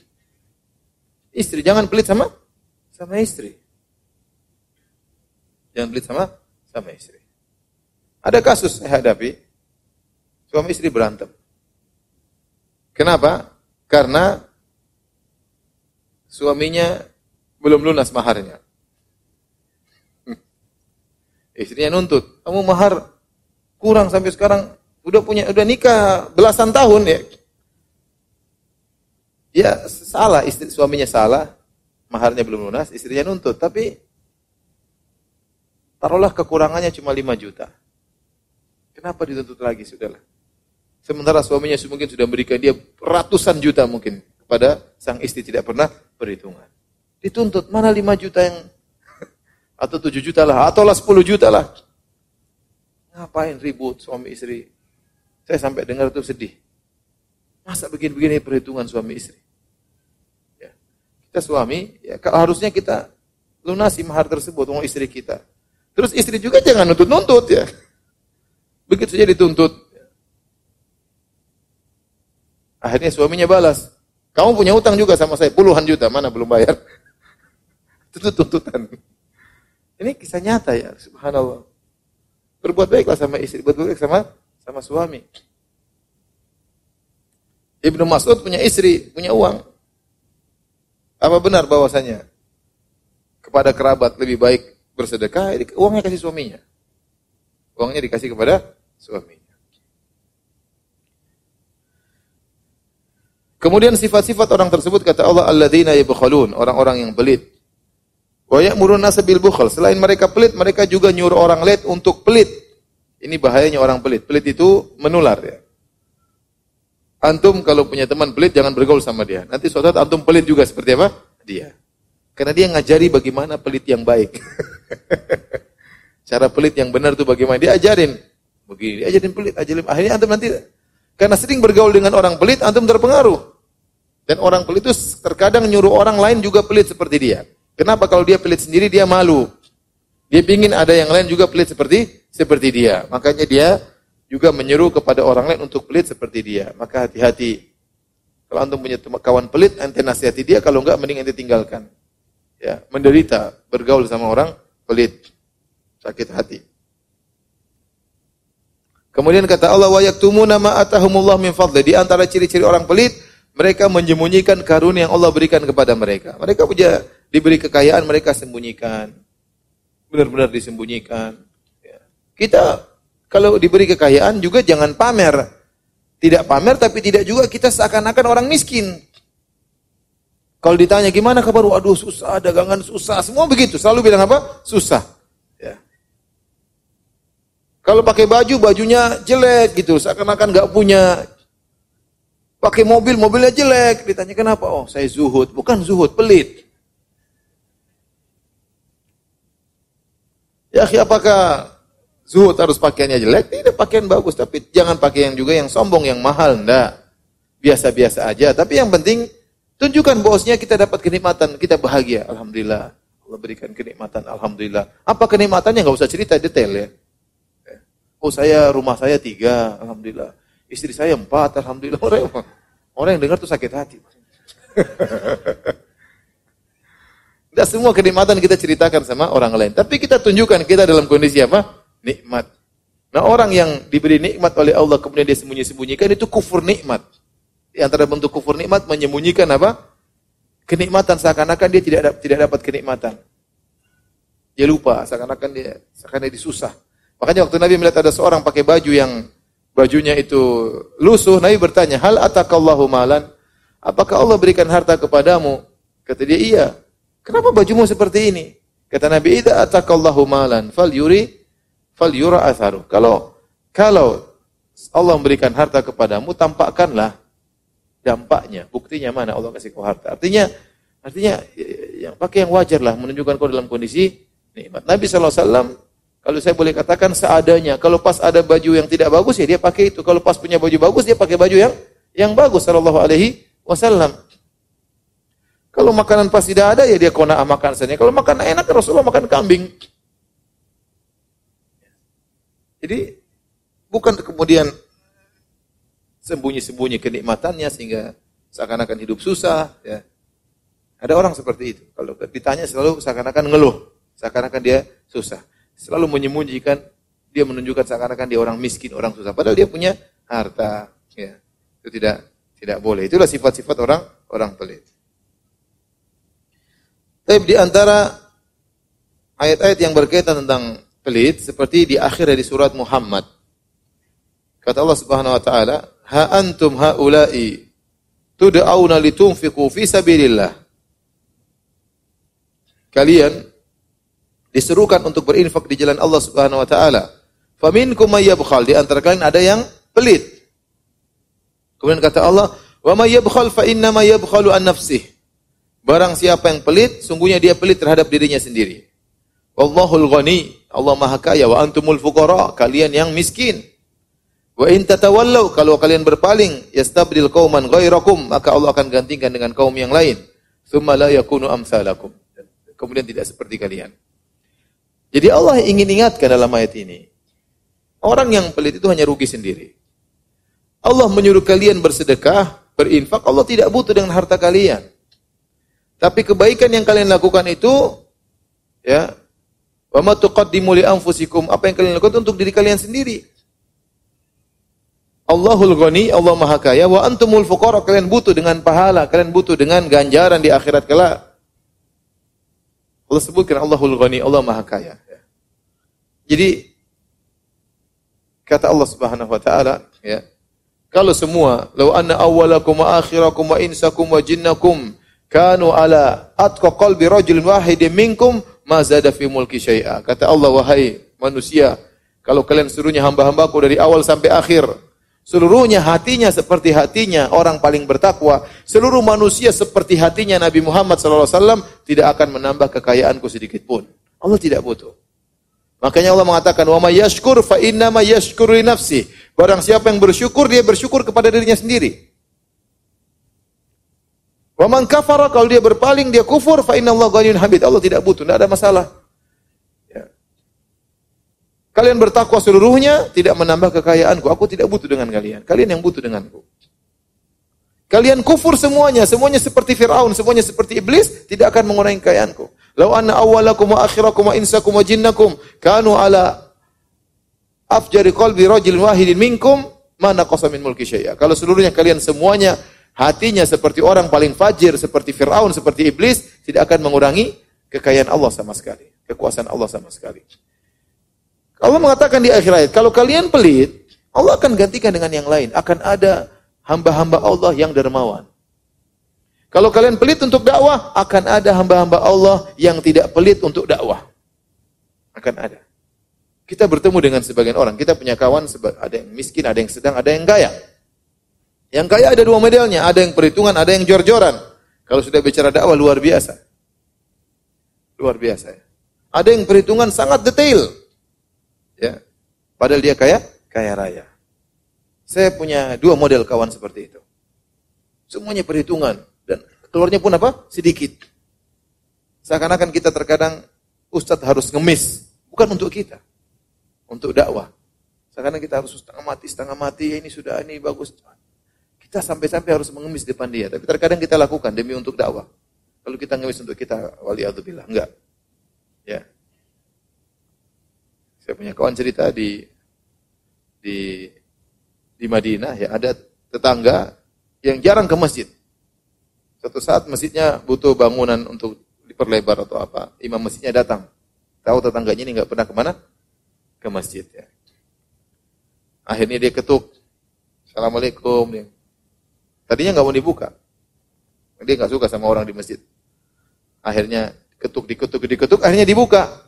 Speaker 1: Istri jangan pelit sama sama istri. Jangan pelit sama sama istri. Ada kasus saya hadapi suami istri berantem. Kenapa? Karena suaminya belum lunas maharnya. Istrinya nuntut, kamu mahar kurang sampai sekarang udah punya udah nikah belasan tahun ya Ya salah, istri suaminya salah, maharnya belum lunas, istrinya nuntut. Tapi taruhlah kekurangannya cuma 5 juta. Kenapa dituntut lagi? Sudahlah. Sementara suaminya mungkin sudah memberikan dia ratusan juta mungkin kepada sang istri tidak pernah perhitungan. Dituntut mana 5 juta yang atau 7 juta lah, atau lah 10 juta lah. Ngapain ribut suami istri? Saya sampai dengar itu sedih. Masa begini-begini perhitungan suami istri? Kita suami, ya harusnya kita lunasi mahar tersebut untuk istri kita. Terus istri juga jangan nuntut-nuntut ya. Begitu saja dituntut. Akhirnya suaminya balas. Kamu punya utang juga sama saya, puluhan juta, mana belum bayar? Itu tuntutan. Ini kisah nyata ya, subhanallah. Berbuat baiklah sama istri, berbuat baik sama sama suami. Ibnu Mas'ud punya istri, punya uang. Apa benar bahwasanya kepada kerabat lebih baik bersedekah, uangnya kasih suaminya. Uangnya dikasih kepada suaminya. Kemudian sifat-sifat orang tersebut kata Allah alladzina yabkhulun, orang-orang yang pelit. Wa ya'murun nasa bil. Selain mereka pelit, mereka juga nyuruh orang lain untuk pelit. Ini bahayanya orang pelit. Pelit itu menular ya. Antum kalau punya teman pelit jangan bergaul sama dia. Nanti suatu saat antum pelit juga seperti apa? Dia. Karena dia ngajari bagaimana pelit yang baik. Cara pelit yang benar itu bagaimana? Dia ajarin. Begini, dia ajarin pelit, ajarin. Akhirnya antum nanti karena sering bergaul dengan orang pelit, antum terpengaruh. Dan orang pelit itu terkadang nyuruh orang lain juga pelit seperti dia. Kenapa kalau dia pelit sendiri dia malu? Dia ingin ada yang lain juga pelit seperti seperti dia. Makanya dia juga menyeru kepada orang lain untuk pelit seperti dia. Maka hati-hati. Kalau antum punya kawan pelit, ente nasihati dia. Kalau enggak, mending ente tinggalkan. Ya, menderita, bergaul sama orang pelit. sakit hati. Kemudian kata Allah wa yaktumuna ma atahumullah min fadli. Di antara ciri-ciri orang pelit, mereka menyembunyikan karunia yang Allah berikan kepada mereka. Mereka punya diberi kekayaan, mereka sembunyikan. Benar-benar disembunyikan. Ya. Kita kalau diberi kekayaan juga jangan pamer. Tidak pamer tapi tidak juga kita seakan-akan orang miskin. Kalau ditanya gimana kabar, waduh susah, dagangan susah, semua begitu. Selalu bilang apa? Susah. Kalau pakai baju, bajunya jelek gitu, seakan-akan nggak punya. Pakai mobil, mobilnya jelek. Ditanya kenapa? Oh, saya zuhud. Bukan zuhud, pelit. Ya, apakah zuhud harus pakaiannya jelek? Tidak, pakaian bagus. Tapi jangan pakai yang juga yang sombong, yang mahal. Enggak. Biasa-biasa aja. Tapi yang penting, tunjukkan bosnya kita dapat kenikmatan. Kita bahagia. Alhamdulillah. Allah berikan kenikmatan. Alhamdulillah. Apa kenikmatannya? Nggak usah cerita detail ya. Oh saya rumah saya tiga, alhamdulillah. Istri saya empat, alhamdulillah. Orang, orang yang dengar tuh sakit hati. Tidak semua kenikmatan kita ceritakan sama orang lain. Tapi kita tunjukkan kita dalam kondisi apa? Nikmat. Nah orang yang diberi nikmat oleh Allah kemudian dia sembunyi-sembunyikan itu kufur nikmat. Di antara bentuk kufur nikmat menyembunyikan apa? Kenikmatan seakan-akan dia tidak tidak dapat kenikmatan. Dia lupa seakan-akan dia seakan-akan dia susah. Makanya waktu Nabi melihat ada seorang pakai baju yang bajunya itu lusuh, Nabi bertanya, "Hal atakallahu malan?" Apakah Allah berikan harta kepadamu? Kata dia, "Iya." Kenapa bajumu seperti ini? Kata Nabi, "Idza atakallahu malan, fal yuri fal yura atharu." Kalau kalau Allah memberikan harta kepadamu, tampakkanlah dampaknya. Buktinya mana Allah kasih kau harta? Artinya artinya yang pakai yang wajar lah menunjukkan kau dalam kondisi nikmat. Nabi SAW kalau saya boleh katakan seadanya. Kalau pas ada baju yang tidak bagus ya dia pakai itu. Kalau pas punya baju bagus dia pakai baju yang yang bagus sallallahu alaihi wasallam. Kalau makanan pas tidak ada ya dia kona makan saja. Kalau makan enak Rasulullah makan kambing. Jadi bukan kemudian sembunyi-sembunyi kenikmatannya sehingga seakan-akan hidup susah ya. Ada orang seperti itu. Kalau ditanya selalu seakan-akan ngeluh, seakan-akan dia susah selalu menyembunyikan, dia menunjukkan seakan-akan dia orang miskin, orang susah. Padahal dia punya harta. Ya. Itu tidak tidak boleh. Itulah sifat-sifat orang orang pelit. Tapi di antara ayat-ayat yang berkaitan tentang pelit seperti di akhir dari surat Muhammad. Kata Allah Subhanahu wa taala, "Ha antum haula'i tud'auna litunfiqu fi sabilillah." Kalian diserukan untuk berinfak di jalan Allah Subhanahu wa taala. Faminkum may yabkhal, di antara kalian ada yang pelit. Kemudian kata Allah, "Wa may yabkhal fa inna ma yabkhalu an nafsih." Barang siapa yang pelit, sungguhnya dia pelit terhadap dirinya sendiri. Wallahul ghani, Allah Maha Kaya wa antumul fuqara, kalian yang miskin. Wa in tatawallaw, kalau kalian berpaling, yastabdil qauman ghairakum, maka Allah akan gantikan dengan kaum yang lain. Tsumma la yakunu amsalakum. Kemudian tidak seperti kalian. Jadi Allah ingin ingatkan dalam ayat ini. Orang yang pelit itu hanya rugi sendiri. Allah menyuruh kalian bersedekah, berinfak, Allah tidak butuh dengan harta kalian. Tapi kebaikan yang kalian lakukan itu ya, wa ma tuqaddimu li anfusikum, apa yang kalian lakukan untuk diri kalian sendiri. Allahul Ghani, Allah Maha Kaya, wa antumul fuqara, kalian butuh dengan pahala, kalian butuh dengan ganjaran di akhirat kelak. Allah sebutkan Allahul Ghani, Allah Maha Kaya. Jadi kata Allah Subhanahu wa taala, ya. Kalau semua, "Lau anna awwalakum wa akhirakum wa insakum wa jinnakum kanu ala atqa qalbi rajulin wahidin minkum ma zada fi mulki syai'a." Kata Allah, wahai manusia, kalau kalian seluruhnya hamba-hambaku dari awal sampai akhir, seluruhnya hatinya seperti hatinya orang paling bertakwa, seluruh manusia seperti hatinya Nabi Muhammad SAW tidak akan menambah kekayaanku sedikit pun. Allah tidak butuh. Makanya Allah mengatakan, "Wa may yashkur fa inna ma yashkuru li nafsi." Barang siapa yang bersyukur, dia bersyukur kepada dirinya sendiri. Wa man kafara kalau dia berpaling, dia kufur, fa inna Allah ghaniyun hamid. Allah tidak butuh, tidak ada masalah. Ya. Kalian bertakwa seluruhnya, tidak menambah kekayaanku. Aku tidak butuh dengan kalian. Kalian yang butuh denganku. Kalian kufur semuanya, semuanya seperti Firaun, semuanya seperti iblis, tidak akan mengurangi kekayaanku. Lau anna awwalakum wa akhirakum wa insakum wa jinnakum kanu ala afjari qalbi rajulin wahidin minkum mana qasa min mulki syai'a. Kalau seluruhnya kalian semuanya hatinya seperti orang paling fajir, seperti Firaun, seperti iblis, tidak akan mengurangi kekayaan Allah sama sekali, kekuasaan Allah sama sekali. Allah mengatakan di akhir ayat, kalau kalian pelit, Allah akan gantikan dengan yang lain. Akan ada hamba-hamba Allah yang dermawan. Kalau kalian pelit untuk dakwah, akan ada hamba-hamba Allah yang tidak pelit untuk dakwah. Akan ada. Kita bertemu dengan sebagian orang. Kita punya kawan, ada yang miskin, ada yang sedang, ada yang kaya. Yang kaya ada dua modelnya. Ada yang perhitungan, ada yang jor-joran. Kalau sudah bicara dakwah, luar biasa. Luar biasa. Ya. Ada yang perhitungan sangat detail. Ya. Padahal dia kaya, kaya raya. Saya punya dua model kawan seperti itu. Semuanya perhitungan dan keluarnya pun apa? Sedikit. Seakan-akan kita terkadang ustadz harus ngemis, bukan untuk kita. Untuk dakwah. Seakan-akan kita harus setengah mati, setengah mati, ini sudah ini bagus. Kita sampai-sampai harus mengemis depan dia, tapi terkadang kita lakukan demi untuk dakwah. Kalau kita ngemis untuk kita, wali bilang, enggak. Ya. Saya punya kawan cerita di di di Madinah ya ada tetangga yang jarang ke masjid. Suatu saat masjidnya butuh bangunan untuk diperlebar atau apa, imam masjidnya datang. Tahu tetangganya ini nggak pernah ke mana? Ke masjid ya. Akhirnya dia ketuk. Assalamualaikum. Dia. Tadinya nggak mau dibuka. Dia nggak suka sama orang di masjid. Akhirnya ketuk, diketuk, diketuk, akhirnya dibuka.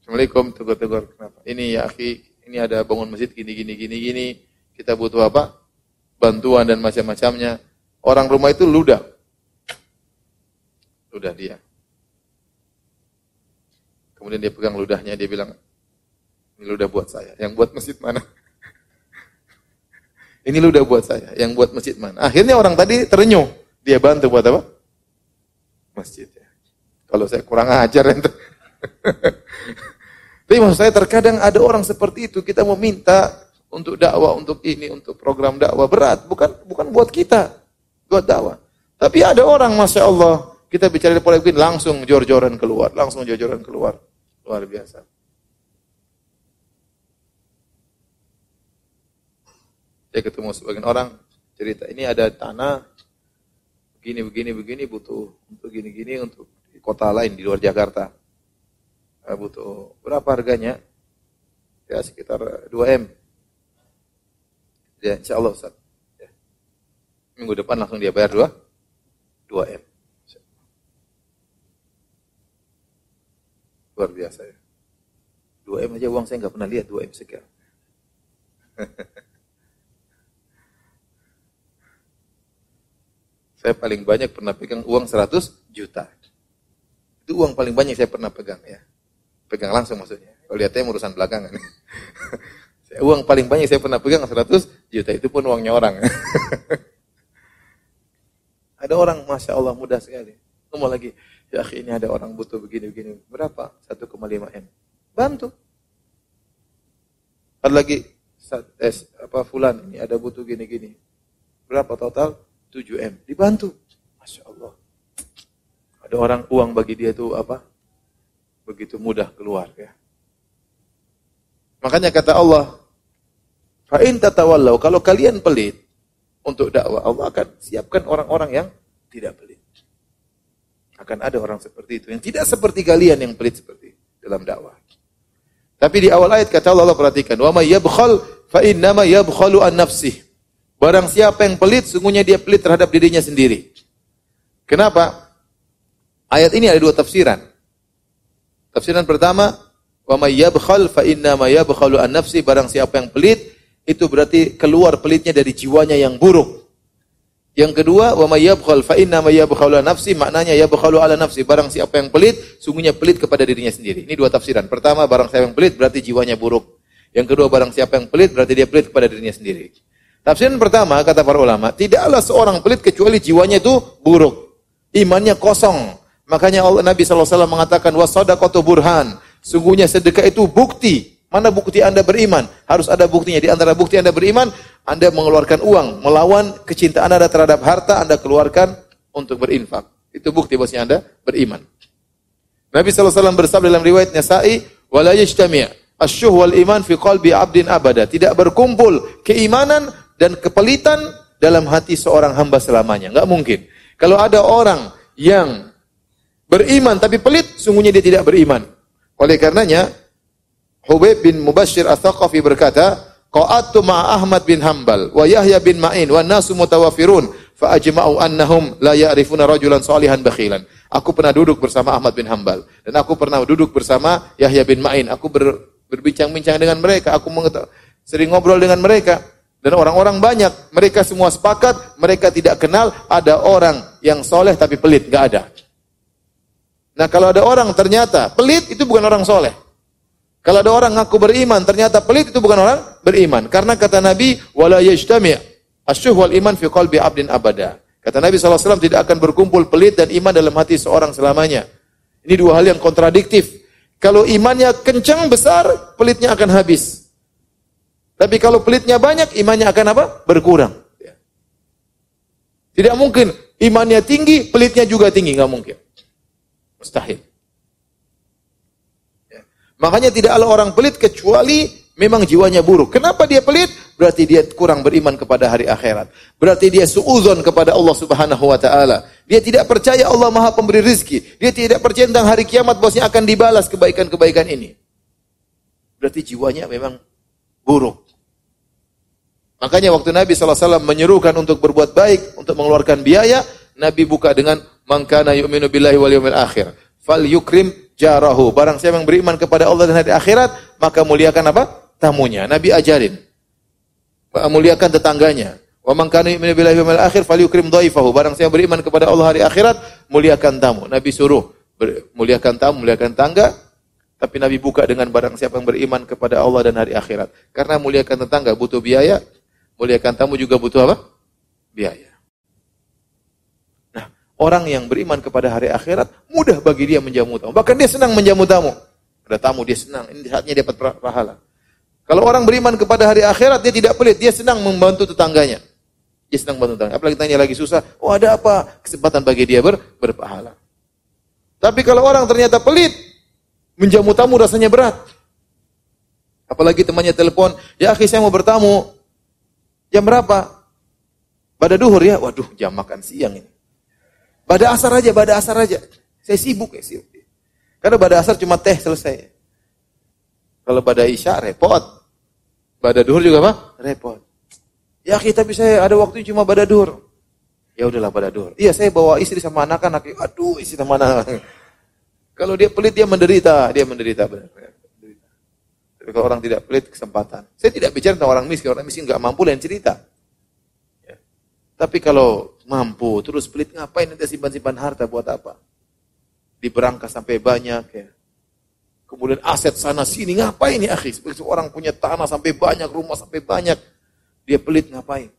Speaker 1: Assalamualaikum, tegur-tegur. Kenapa? Ini ya akhi, ini ada bangun masjid gini gini gini gini, kita butuh apa? Bantuan dan macam-macamnya. Orang rumah itu ludah. Ludah dia. Kemudian dia pegang ludahnya, dia bilang, ini ludah buat saya. Yang buat masjid mana? Ini ludah buat saya. Yang buat masjid mana? Akhirnya orang tadi terenyuh. Dia bantu buat apa? Masjid. Ya. Kalau saya kurang ajar itu. Tapi maksud saya terkadang ada orang seperti itu, kita mau minta untuk dakwah, untuk ini, untuk program dakwah berat, bukan bukan buat kita, buat dakwah. Tapi ada orang, masya Allah, kita bicara di polemik langsung jor-joran keluar, langsung jor-joran keluar, luar biasa. Saya ketemu sebagian orang cerita ini ada tanah begini begini begini butuh untuk gini gini untuk di kota lain di luar Jakarta butuh berapa harganya? Ya sekitar 2 M. Ya insya Allah Ustaz. Ya. Minggu depan langsung dia bayar 2 2 M. Luar biasa ya. 2 M aja uang saya nggak pernah lihat 2 M sekian. saya paling banyak pernah pegang uang 100 juta. Itu uang paling banyak saya pernah pegang ya. Pegang langsung maksudnya. Kalau lihatnya urusan belakangan. uang paling banyak saya pernah pegang 100 juta. Itu pun uangnya orang. ada orang, Masya Allah, mudah sekali. Ngomong lagi, ya ini ada orang butuh begini-begini. Berapa? 1,5 M. Bantu. Ada lagi, eh, apa fulan ini ada butuh gini-gini. Berapa total? 7 M. Dibantu. Masya Allah. Ada orang uang bagi dia itu apa? begitu mudah keluar ya. Makanya kata Allah, fa in tatawallau kalau kalian pelit untuk dakwah, Allah akan siapkan orang-orang yang tidak pelit. Akan ada orang seperti itu yang tidak seperti kalian yang pelit seperti dalam dakwah. Tapi di awal ayat kata Allah, Allah perhatikan, wa may yabkhal fa innama yabkhalu an nafsih. Barang siapa yang pelit, sungguhnya dia pelit terhadap dirinya sendiri. Kenapa? Ayat ini ada dua tafsiran. Tafsiran pertama, wa may yabkhal fa inna yabkhalu barang siapa yang pelit itu berarti keluar pelitnya dari jiwanya yang buruk. Yang kedua, wa may yabkhal fa inna yabkhalu an nafsi maknanya yabkhalu ala nafsi barang siapa yang pelit sungguhnya pelit kepada dirinya sendiri. Ini dua tafsiran. Pertama, barang siapa yang pelit berarti jiwanya buruk. Yang kedua, barang siapa yang pelit berarti dia pelit kepada dirinya sendiri. Tafsiran pertama kata para ulama, tidaklah seorang pelit kecuali jiwanya itu buruk. Imannya kosong, Makanya Allah Nabi SAW mengatakan wasadaqatu burhan. Sungguhnya sedekah itu bukti Mana bukti Anda beriman? Harus ada buktinya. Di antara bukti Anda beriman, Anda mengeluarkan uang, melawan kecintaan Anda terhadap harta, Anda keluarkan untuk berinfak. Itu bukti bahwasanya Anda beriman. Nabi SAW bersabda dalam riwayat Nasa'i, "Wala asyuh wal iman fi qalbi 'abdin abada." Tidak berkumpul keimanan dan kepelitan dalam hati seorang hamba selamanya. Enggak mungkin. Kalau ada orang yang beriman tapi pelit, sungguhnya dia tidak beriman. Oleh karenanya, Hubayb bin Mubashir Ats-Tsaqafi berkata, Qa'attu ma'a Ahmad bin Hambal wa Yahya bin Ma'in wa nasu mutawafirun fa ajma'u annahum la ya'rifuna rajulan salihan bakhilan. Aku pernah duduk bersama Ahmad bin Hambal dan aku pernah duduk bersama Yahya bin Ma'in. Aku ber, berbincang-bincang dengan mereka, aku sering ngobrol dengan mereka dan orang-orang banyak, mereka semua sepakat, mereka tidak kenal ada orang yang soleh tapi pelit, enggak ada. Nah kalau ada orang ternyata pelit itu bukan orang soleh. Kalau ada orang ngaku beriman, ternyata pelit itu bukan orang beriman. Karena kata Nabi, wala yajtami' asyuh wal iman fi qalbi abdin abada. Kata Nabi SAW tidak akan berkumpul pelit dan iman dalam hati seorang selamanya. Ini dua hal yang kontradiktif. Kalau imannya kencang besar, pelitnya akan habis. Tapi kalau pelitnya banyak, imannya akan apa? Berkurang. Tidak mungkin imannya tinggi, pelitnya juga tinggi, nggak mungkin. Mustahil. Makanya tidak ada orang pelit kecuali memang jiwanya buruk. Kenapa dia pelit? Berarti dia kurang beriman kepada hari akhirat. Berarti dia suuzon kepada Allah Subhanahu wa taala. Dia tidak percaya Allah Maha Pemberi rizki. Dia tidak percaya tentang hari kiamat bosnya akan dibalas kebaikan-kebaikan ini. Berarti jiwanya memang buruk. Makanya waktu Nabi SAW menyerukan untuk berbuat baik, untuk mengeluarkan biaya, Nabi buka dengan mangkana yu'minu billahi wal yawmil akhir. Fal yukrim jarahu. Barang siapa yang beriman kepada Allah dan hari akhirat, maka muliakan apa? Tamunya. Nabi ajarin. Muliakan tetangganya. Wa man kana yu'minu billahi wal akhir falyukrim dhaifahu. Barang siapa beriman kepada Allah hari akhirat, muliakan tamu. Nabi suruh muliakan tamu, muliakan tangga. Tapi Nabi buka dengan barang siapa yang beriman kepada Allah dan hari akhirat. Karena muliakan tetangga butuh biaya, muliakan tamu juga butuh apa? Biaya. Orang yang beriman kepada hari akhirat, mudah bagi dia menjamu tamu. Bahkan dia senang menjamu tamu. Ada tamu, dia senang. Ini saatnya dia dapat pahala. Kalau orang beriman kepada hari akhirat, dia tidak pelit. Dia senang membantu tetangganya. Dia senang membantu tetangganya. Apalagi tanya lagi susah. Oh ada apa? Kesempatan bagi dia ber, berpahala. Tapi kalau orang ternyata pelit, menjamu tamu rasanya berat. Apalagi temannya telepon, ya akhirnya saya mau bertamu. Jam berapa? Pada duhur ya. Waduh, jam makan siang ini. Pada asar aja, pada asar aja. Saya sibuk ya, sibuk. Karena pada asar cuma teh selesai. Kalau pada isya repot. Pada duhur juga apa? Repot. Ya kita bisa ada waktu cuma pada duhur. Ya udahlah pada duhur. Iya saya bawa istri sama anak-anak. Aduh istri sama anak. Kalau dia pelit dia menderita, dia menderita benar. Tapi kalau orang tidak pelit kesempatan. Saya tidak bicara tentang orang miskin, orang miskin nggak mampu lain cerita. Ya. Tapi kalau mampu, terus pelit ngapain nanti simpan-simpan harta buat apa? Diberangkas sampai banyak ya. Kemudian aset sana sini ngapain ya akhi? Seperti orang punya tanah sampai banyak, rumah sampai banyak. Dia pelit ngapain?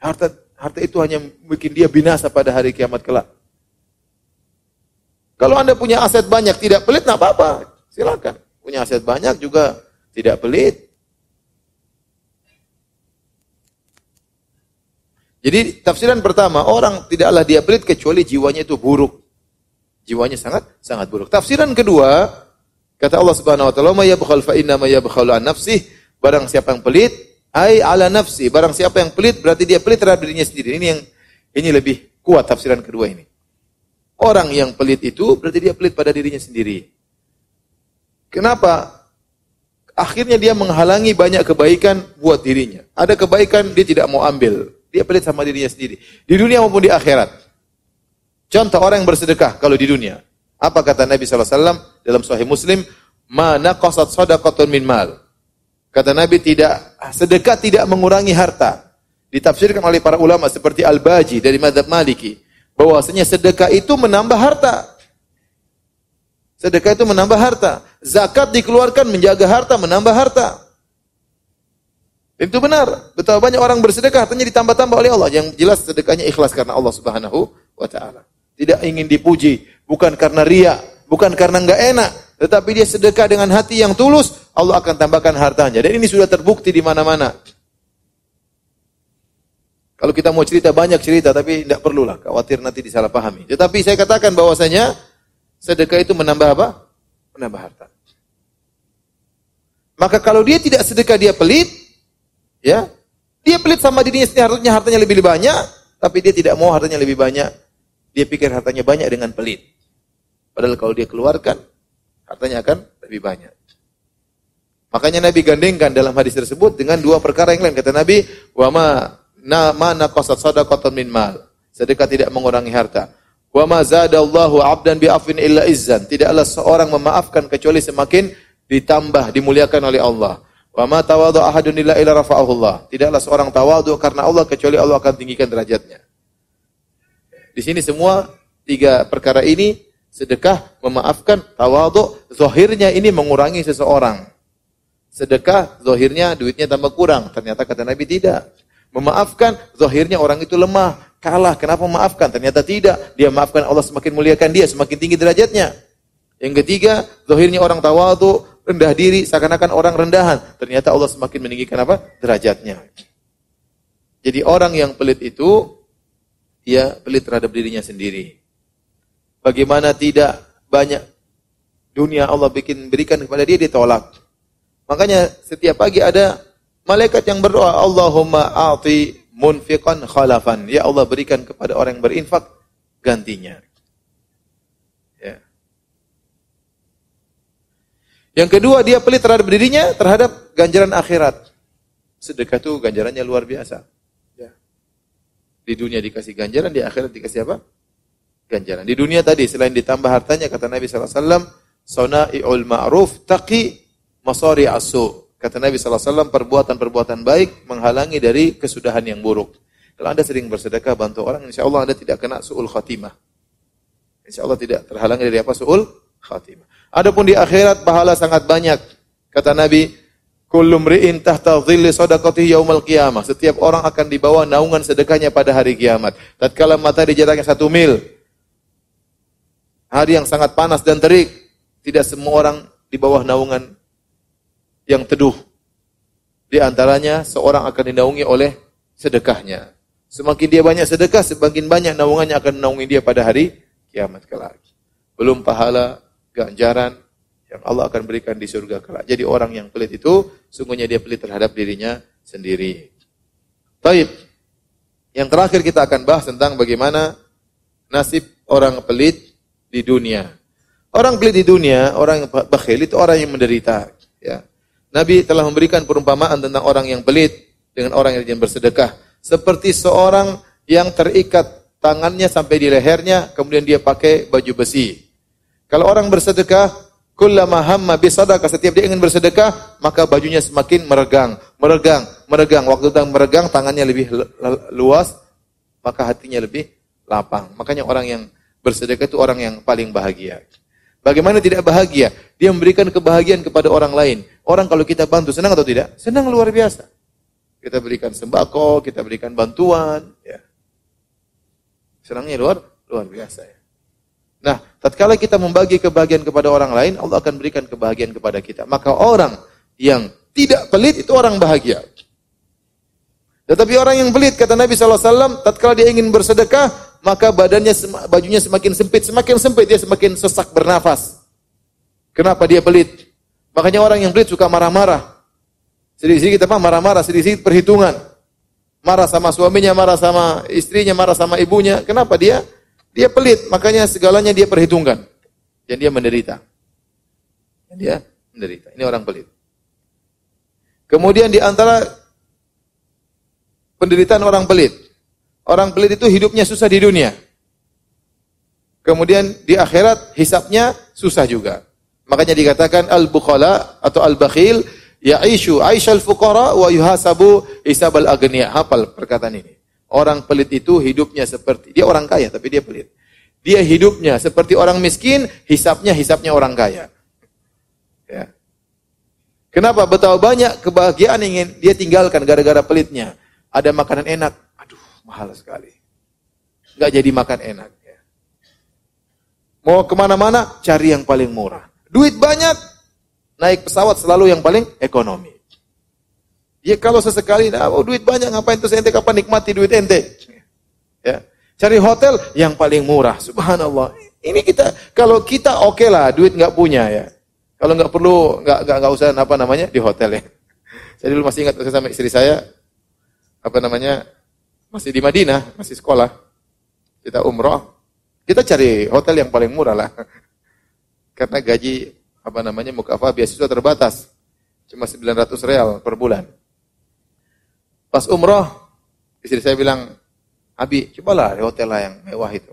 Speaker 1: Harta harta itu hanya bikin dia binasa pada hari kiamat kelak. Kalau Anda punya aset banyak tidak pelit, nggak apa-apa. Silakan. Punya aset banyak juga tidak pelit. Jadi tafsiran pertama, orang tidaklah dia pelit kecuali jiwanya itu buruk. Jiwanya sangat sangat buruk. Tafsiran kedua, kata Allah Subhanahu wa taala, "Ma yabkhal fa inna ma yabkhalu an nafsih." Barang siapa yang pelit, ai ala nafsi. Barang siapa yang pelit berarti dia pelit terhadap dirinya sendiri. Ini yang ini lebih kuat tafsiran kedua ini. Orang yang pelit itu berarti dia pelit pada dirinya sendiri. Kenapa? Akhirnya dia menghalangi banyak kebaikan buat dirinya. Ada kebaikan dia tidak mau ambil. Dia pelit sama dirinya sendiri. Di dunia maupun di akhirat. Contoh orang yang bersedekah kalau di dunia. Apa kata Nabi SAW dalam Sahih Muslim? Mana qasat sadaqatun min mal. Kata Nabi tidak sedekah tidak mengurangi harta. Ditafsirkan oleh para ulama seperti Al-Baji dari Madhab Maliki. Bahwasanya sedekah itu menambah harta. Sedekah itu menambah harta. Zakat dikeluarkan menjaga harta, menambah harta. Itu benar. Betapa banyak orang bersedekah hartanya ditambah-tambah oleh Allah. Yang jelas sedekahnya ikhlas karena Allah Subhanahu wa taala. Tidak ingin dipuji, bukan karena ria, bukan karena enggak enak, tetapi dia sedekah dengan hati yang tulus, Allah akan tambahkan hartanya. Dan ini sudah terbukti di mana-mana. Kalau kita mau cerita banyak cerita, tapi tidak perlulah, khawatir nanti disalahpahami. Tetapi saya katakan bahwasanya sedekah itu menambah apa? Menambah harta. Maka kalau dia tidak sedekah dia pelit, ya, dia pelit sama dirinya sendiri hartanya hartanya lebih banyak, tapi dia tidak mau hartanya lebih banyak. Dia pikir hartanya banyak dengan pelit. Padahal kalau dia keluarkan, hartanya akan lebih banyak. Makanya Nabi gandengkan dalam hadis tersebut dengan dua perkara yang lain. Kata Nabi, wa ma na ma naqasat sadaqatan min mal. Sedekah tidak mengurangi harta. Wa ma zadallahu 'abdan bi afin illa izzan. Tidaklah seorang memaafkan kecuali semakin ditambah dimuliakan oleh Allah. Wa ma tawadhu ahadun illa ila rafa'ahullah. Tidaklah seorang tawadhu karena Allah kecuali Allah akan tinggikan derajatnya. Di sini semua tiga perkara ini sedekah, memaafkan, tawadhu, zahirnya ini mengurangi seseorang. Sedekah, zahirnya duitnya tambah kurang. Ternyata kata Nabi tidak. Memaafkan, zahirnya orang itu lemah, kalah. Kenapa memaafkan? Ternyata tidak. Dia maafkan Allah semakin muliakan dia, semakin tinggi derajatnya. Yang ketiga, zahirnya orang tawadhu, rendah diri, seakan-akan orang rendahan. Ternyata Allah semakin meninggikan apa? Derajatnya. Jadi orang yang pelit itu, dia pelit terhadap dirinya sendiri. Bagaimana tidak banyak dunia Allah bikin berikan kepada dia ditolak. Makanya setiap pagi ada malaikat yang berdoa, Allahumma a'ti munfiqan khalafan. Ya Allah berikan kepada orang yang berinfak gantinya. Yang kedua, dia pelit terhadap dirinya, terhadap ganjaran akhirat. Sedekah itu ganjarannya luar biasa. Ya. Di dunia dikasih ganjaran, di akhirat dikasih apa? Ganjaran. Di dunia tadi, selain ditambah hartanya, kata Nabi SAW, Sona'i'ul ma'ruf taqi masari asu. Kata Nabi SAW, perbuatan-perbuatan baik menghalangi dari kesudahan yang buruk. Kalau Anda sering bersedekah, bantu orang, insya Allah Anda tidak kena su'ul khatimah. Insya Allah tidak terhalangi dari apa? Su'ul khatimah. Adapun di akhirat pahala sangat banyak. Kata Nabi, kullu mri'in tahta sadaqatihi yaumal qiyamah. Setiap orang akan dibawa naungan sedekahnya pada hari kiamat. Tatkala matahari jaraknya satu mil, hari yang sangat panas dan terik, tidak semua orang di bawah naungan yang teduh. Di antaranya seorang akan dinaungi oleh sedekahnya. Semakin dia banyak sedekah, semakin banyak naungannya akan menaungi dia pada hari kiamat kelak. Belum pahala ganjaran yang Allah akan berikan di surga kelak. Jadi orang yang pelit itu sungguhnya dia pelit terhadap dirinya sendiri. Taib. Yang terakhir kita akan bahas tentang bagaimana nasib orang pelit di dunia. Orang pelit di dunia, orang yang bakhil itu orang yang menderita. Nabi telah memberikan perumpamaan tentang orang yang pelit dengan orang yang rajin bersedekah seperti seorang yang terikat tangannya sampai di lehernya kemudian dia pakai baju besi kalau orang bersedekah, kullama hamma bisadaqah, setiap dia ingin bersedekah, maka bajunya semakin meregang, meregang, meregang. Waktu sedang meregang, tangannya lebih luas, maka hatinya lebih lapang. Makanya orang yang bersedekah itu orang yang paling bahagia. Bagaimana tidak bahagia? Dia memberikan kebahagiaan kepada orang lain. Orang kalau kita bantu, senang atau tidak? Senang luar biasa. Kita berikan sembako, kita berikan bantuan. Ya. Senangnya luar luar biasa. Ya. Nah, tatkala kita membagi kebahagiaan kepada orang lain, Allah akan berikan kebahagiaan kepada kita. Maka orang yang tidak pelit itu orang bahagia. Tetapi orang yang pelit, kata Nabi SAW, tatkala dia ingin bersedekah, maka badannya, bajunya semakin sempit, semakin sempit, dia semakin sesak bernafas. Kenapa dia pelit? Makanya orang yang pelit suka marah-marah. Sedikit-sedikit apa? Marah-marah, sedikit-sedikit perhitungan. Marah sama suaminya, marah sama istrinya, marah sama ibunya. Kenapa dia? Dia pelit, makanya segalanya dia perhitungkan. Dan dia menderita. Dan dia menderita. Ini orang pelit. Kemudian di antara penderitaan orang pelit. Orang pelit itu hidupnya susah di dunia. Kemudian di akhirat hisapnya susah juga. Makanya dikatakan al-bukhala atau al-bakhil ya'ishu aishal fuqara wa yuhasabu hisabal agniya. Hafal perkataan ini. Orang pelit itu hidupnya seperti dia orang kaya tapi dia pelit. Dia hidupnya seperti orang miskin, hisapnya hisapnya orang kaya. Ya. Kenapa? Betapa banyak kebahagiaan ingin dia tinggalkan gara-gara pelitnya. Ada makanan enak, aduh mahal sekali. Gak jadi makan enak. Ya. Mau ke mana-mana, cari yang paling murah. Duit banyak, naik pesawat selalu yang paling ekonomi. Ya kalau sesekali, nah, oh, duit banyak, ngapain tuh ente kapan nikmati duit ente? Ya. Cari hotel yang paling murah, subhanallah. Ini kita, kalau kita oke okay lah, duit nggak punya ya. Kalau nggak perlu, nggak nggak nggak usah apa namanya di hotel ya. Saya dulu masih ingat saya sama istri saya, apa namanya, masih di Madinah, masih sekolah. Kita umroh, kita cari hotel yang paling murah lah. Karena gaji apa namanya mukafa beasiswa terbatas. Cuma 900 real per bulan. Pas umroh, istri saya bilang, Abi, cobalah di hotel lah yang mewah itu.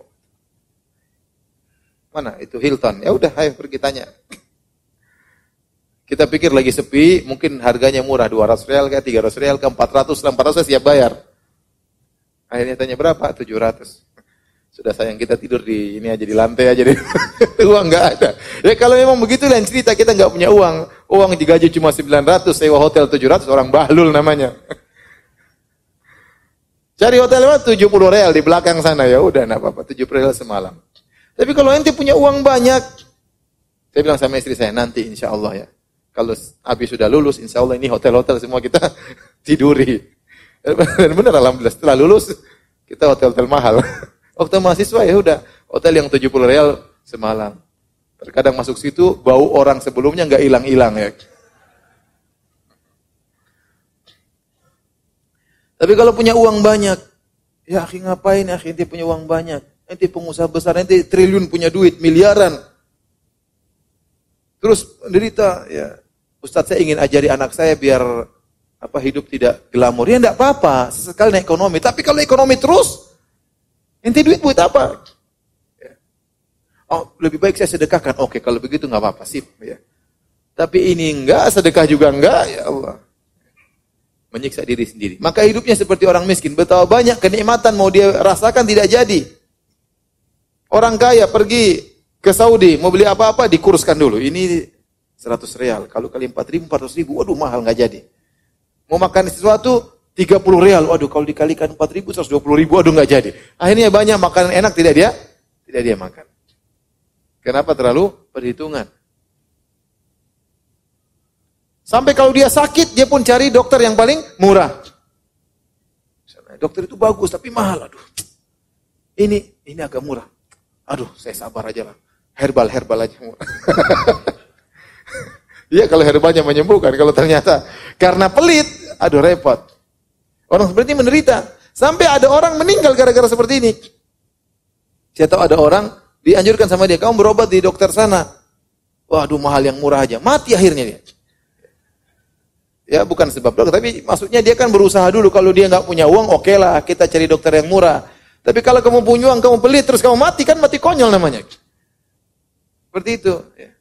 Speaker 1: Mana? Itu Hilton. Ya udah, ayo pergi tanya. Kita pikir lagi sepi, mungkin harganya murah, 200 real kayak 300 real ke 400, 400 saya siap bayar. Akhirnya tanya berapa? 700. Sudah sayang kita tidur di ini aja di lantai aja deh. uang nggak ada. Ya kalau memang begitu lain cerita kita nggak punya uang. Uang digaji cuma 900, sewa hotel 700, orang bahlul namanya. Cari hotel apa? 70 real di belakang sana ya udah enggak apa-apa 70 real semalam. Tapi kalau ente punya uang banyak, saya bilang sama istri saya nanti insya Allah ya. Kalau habis sudah lulus, insya Allah ini hotel-hotel semua kita tiduri. Dan benar alhamdulillah setelah lulus kita hotel-hotel mahal. Waktu mahasiswa ya udah hotel yang 70 real semalam. Terkadang masuk situ bau orang sebelumnya nggak hilang-hilang ya. Tapi kalau punya uang banyak, ya akhi ngapain ya akhi ente punya uang banyak? Ente pengusaha besar, ente triliun punya duit, miliaran. Terus menderita, ya Ustadz saya ingin ajari anak saya biar apa hidup tidak glamor. Ya enggak apa-apa, sesekali naik ekonomi. Tapi kalau ekonomi terus, Ente duit buat apa? Ya. Oh, lebih baik saya sedekahkan. Oke, kalau begitu nggak apa-apa, sip. Ya. Tapi ini enggak, sedekah juga enggak, ya Allah. Menyiksa diri sendiri. Maka hidupnya seperti orang miskin. Betapa banyak kenikmatan mau dia rasakan tidak jadi. Orang kaya pergi ke Saudi, mau beli apa-apa dikuruskan dulu. Ini 100 real. Kalau kali 4 ribu, 400 ribu, waduh mahal nggak jadi. Mau makan sesuatu, 30 real. Waduh, kalau dikalikan 4 ribu, 120 ribu, waduh nggak jadi. Akhirnya banyak makanan enak tidak dia, tidak dia makan. Kenapa terlalu perhitungan? Sampai kalau dia sakit, dia pun cari dokter yang paling murah. Dokter itu bagus, tapi mahal. Aduh, ini ini agak murah. Aduh, saya sabar aja lah. Herbal, herbal aja. Iya kalau herbalnya menyembuhkan. Kalau ternyata karena pelit, aduh repot. Orang seperti ini menderita. Sampai ada orang meninggal gara-gara seperti ini. Saya tahu ada orang dianjurkan sama dia, kamu berobat di dokter sana. Waduh mahal yang murah aja. Mati akhirnya dia. Ya bukan sebab dokter, tapi maksudnya dia kan berusaha dulu. Kalau dia nggak punya uang, oke lah kita cari dokter yang murah. Tapi kalau kamu punya uang, kamu pelit, terus kamu mati, kan mati konyol namanya. Seperti itu. Ya.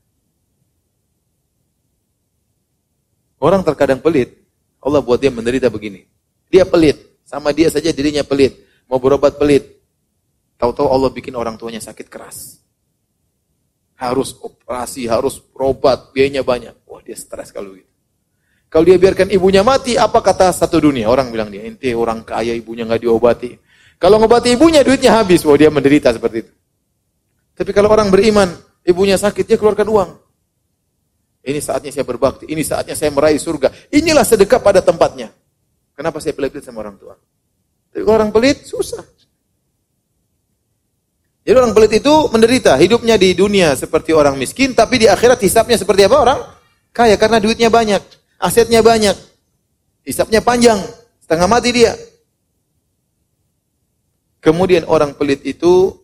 Speaker 1: Orang terkadang pelit, Allah buat dia menderita begini. Dia pelit. Sama dia saja dirinya pelit. Mau berobat pelit. Tahu-tahu Allah bikin orang tuanya sakit keras. Harus operasi, harus berobat, biayanya banyak. Wah dia stres kalau gitu. Kalau dia biarkan ibunya mati, apa kata satu dunia? Orang bilang dia, ente orang kaya ibunya nggak diobati. Kalau ngobati ibunya duitnya habis, wah dia menderita seperti itu. Tapi kalau orang beriman, ibunya sakit, dia keluarkan uang. Ini saatnya saya berbakti, ini saatnya saya meraih surga. Inilah sedekah pada tempatnya. Kenapa saya pelit-pelit sama orang tua? Tapi kalau orang pelit, susah. Jadi orang pelit itu menderita. Hidupnya di dunia seperti orang miskin, tapi di akhirat hisapnya seperti apa orang? Kaya karena duitnya banyak, asetnya banyak. Hisapnya panjang, setengah mati dia. Kemudian orang pelit itu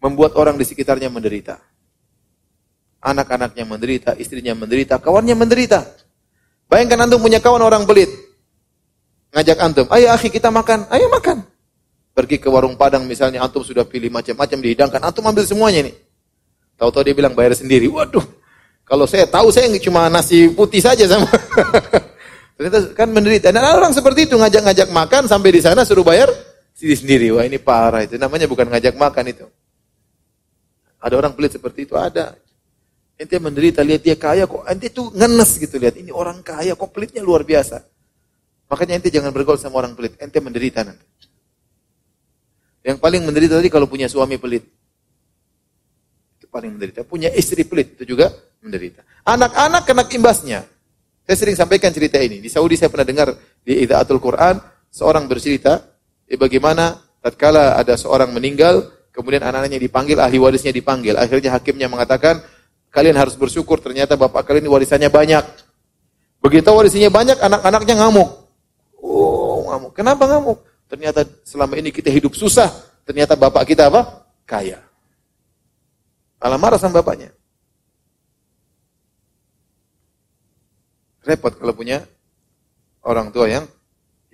Speaker 1: membuat orang di sekitarnya menderita. Anak-anaknya menderita, istrinya menderita, kawannya menderita. Bayangkan antum punya kawan orang pelit ngajak antum, ayo akhi kita makan, ayo makan. Pergi ke warung Padang misalnya, antum sudah pilih macam-macam dihidangkan, antum ambil semuanya nih. Tahu-tahu dia bilang bayar sendiri. Waduh, kalau saya tahu saya cuma nasi putih saja sama. Ternyata kan menderita. Dan orang seperti itu ngajak-ngajak makan sampai di sana suruh bayar sendiri sendiri. Wah ini parah itu. Namanya bukan ngajak makan itu. Ada orang pelit seperti itu ada. Ente menderita lihat dia kaya kok. Ente tuh ngenes gitu lihat ini orang kaya kok pelitnya luar biasa. Makanya ente jangan bergaul sama orang pelit. Ente menderita nanti. Yang paling menderita tadi kalau punya suami pelit. paling menderita. Punya istri pelit itu juga menderita. Anak-anak kena imbasnya. Saya sering sampaikan cerita ini. Di Saudi saya pernah dengar di Idaatul Quran seorang bercerita eh, bagaimana tatkala ada seorang meninggal, kemudian anak-anaknya dipanggil, ahli warisnya dipanggil. Akhirnya hakimnya mengatakan, kalian harus bersyukur ternyata bapak kalian warisannya banyak. Begitu warisannya banyak, anak-anaknya ngamuk. Oh, ngamuk. Kenapa ngamuk? Ternyata selama ini kita hidup susah, ternyata bapak kita apa? Kaya. Malah marah sama bapaknya. Repot kalau punya orang tua yang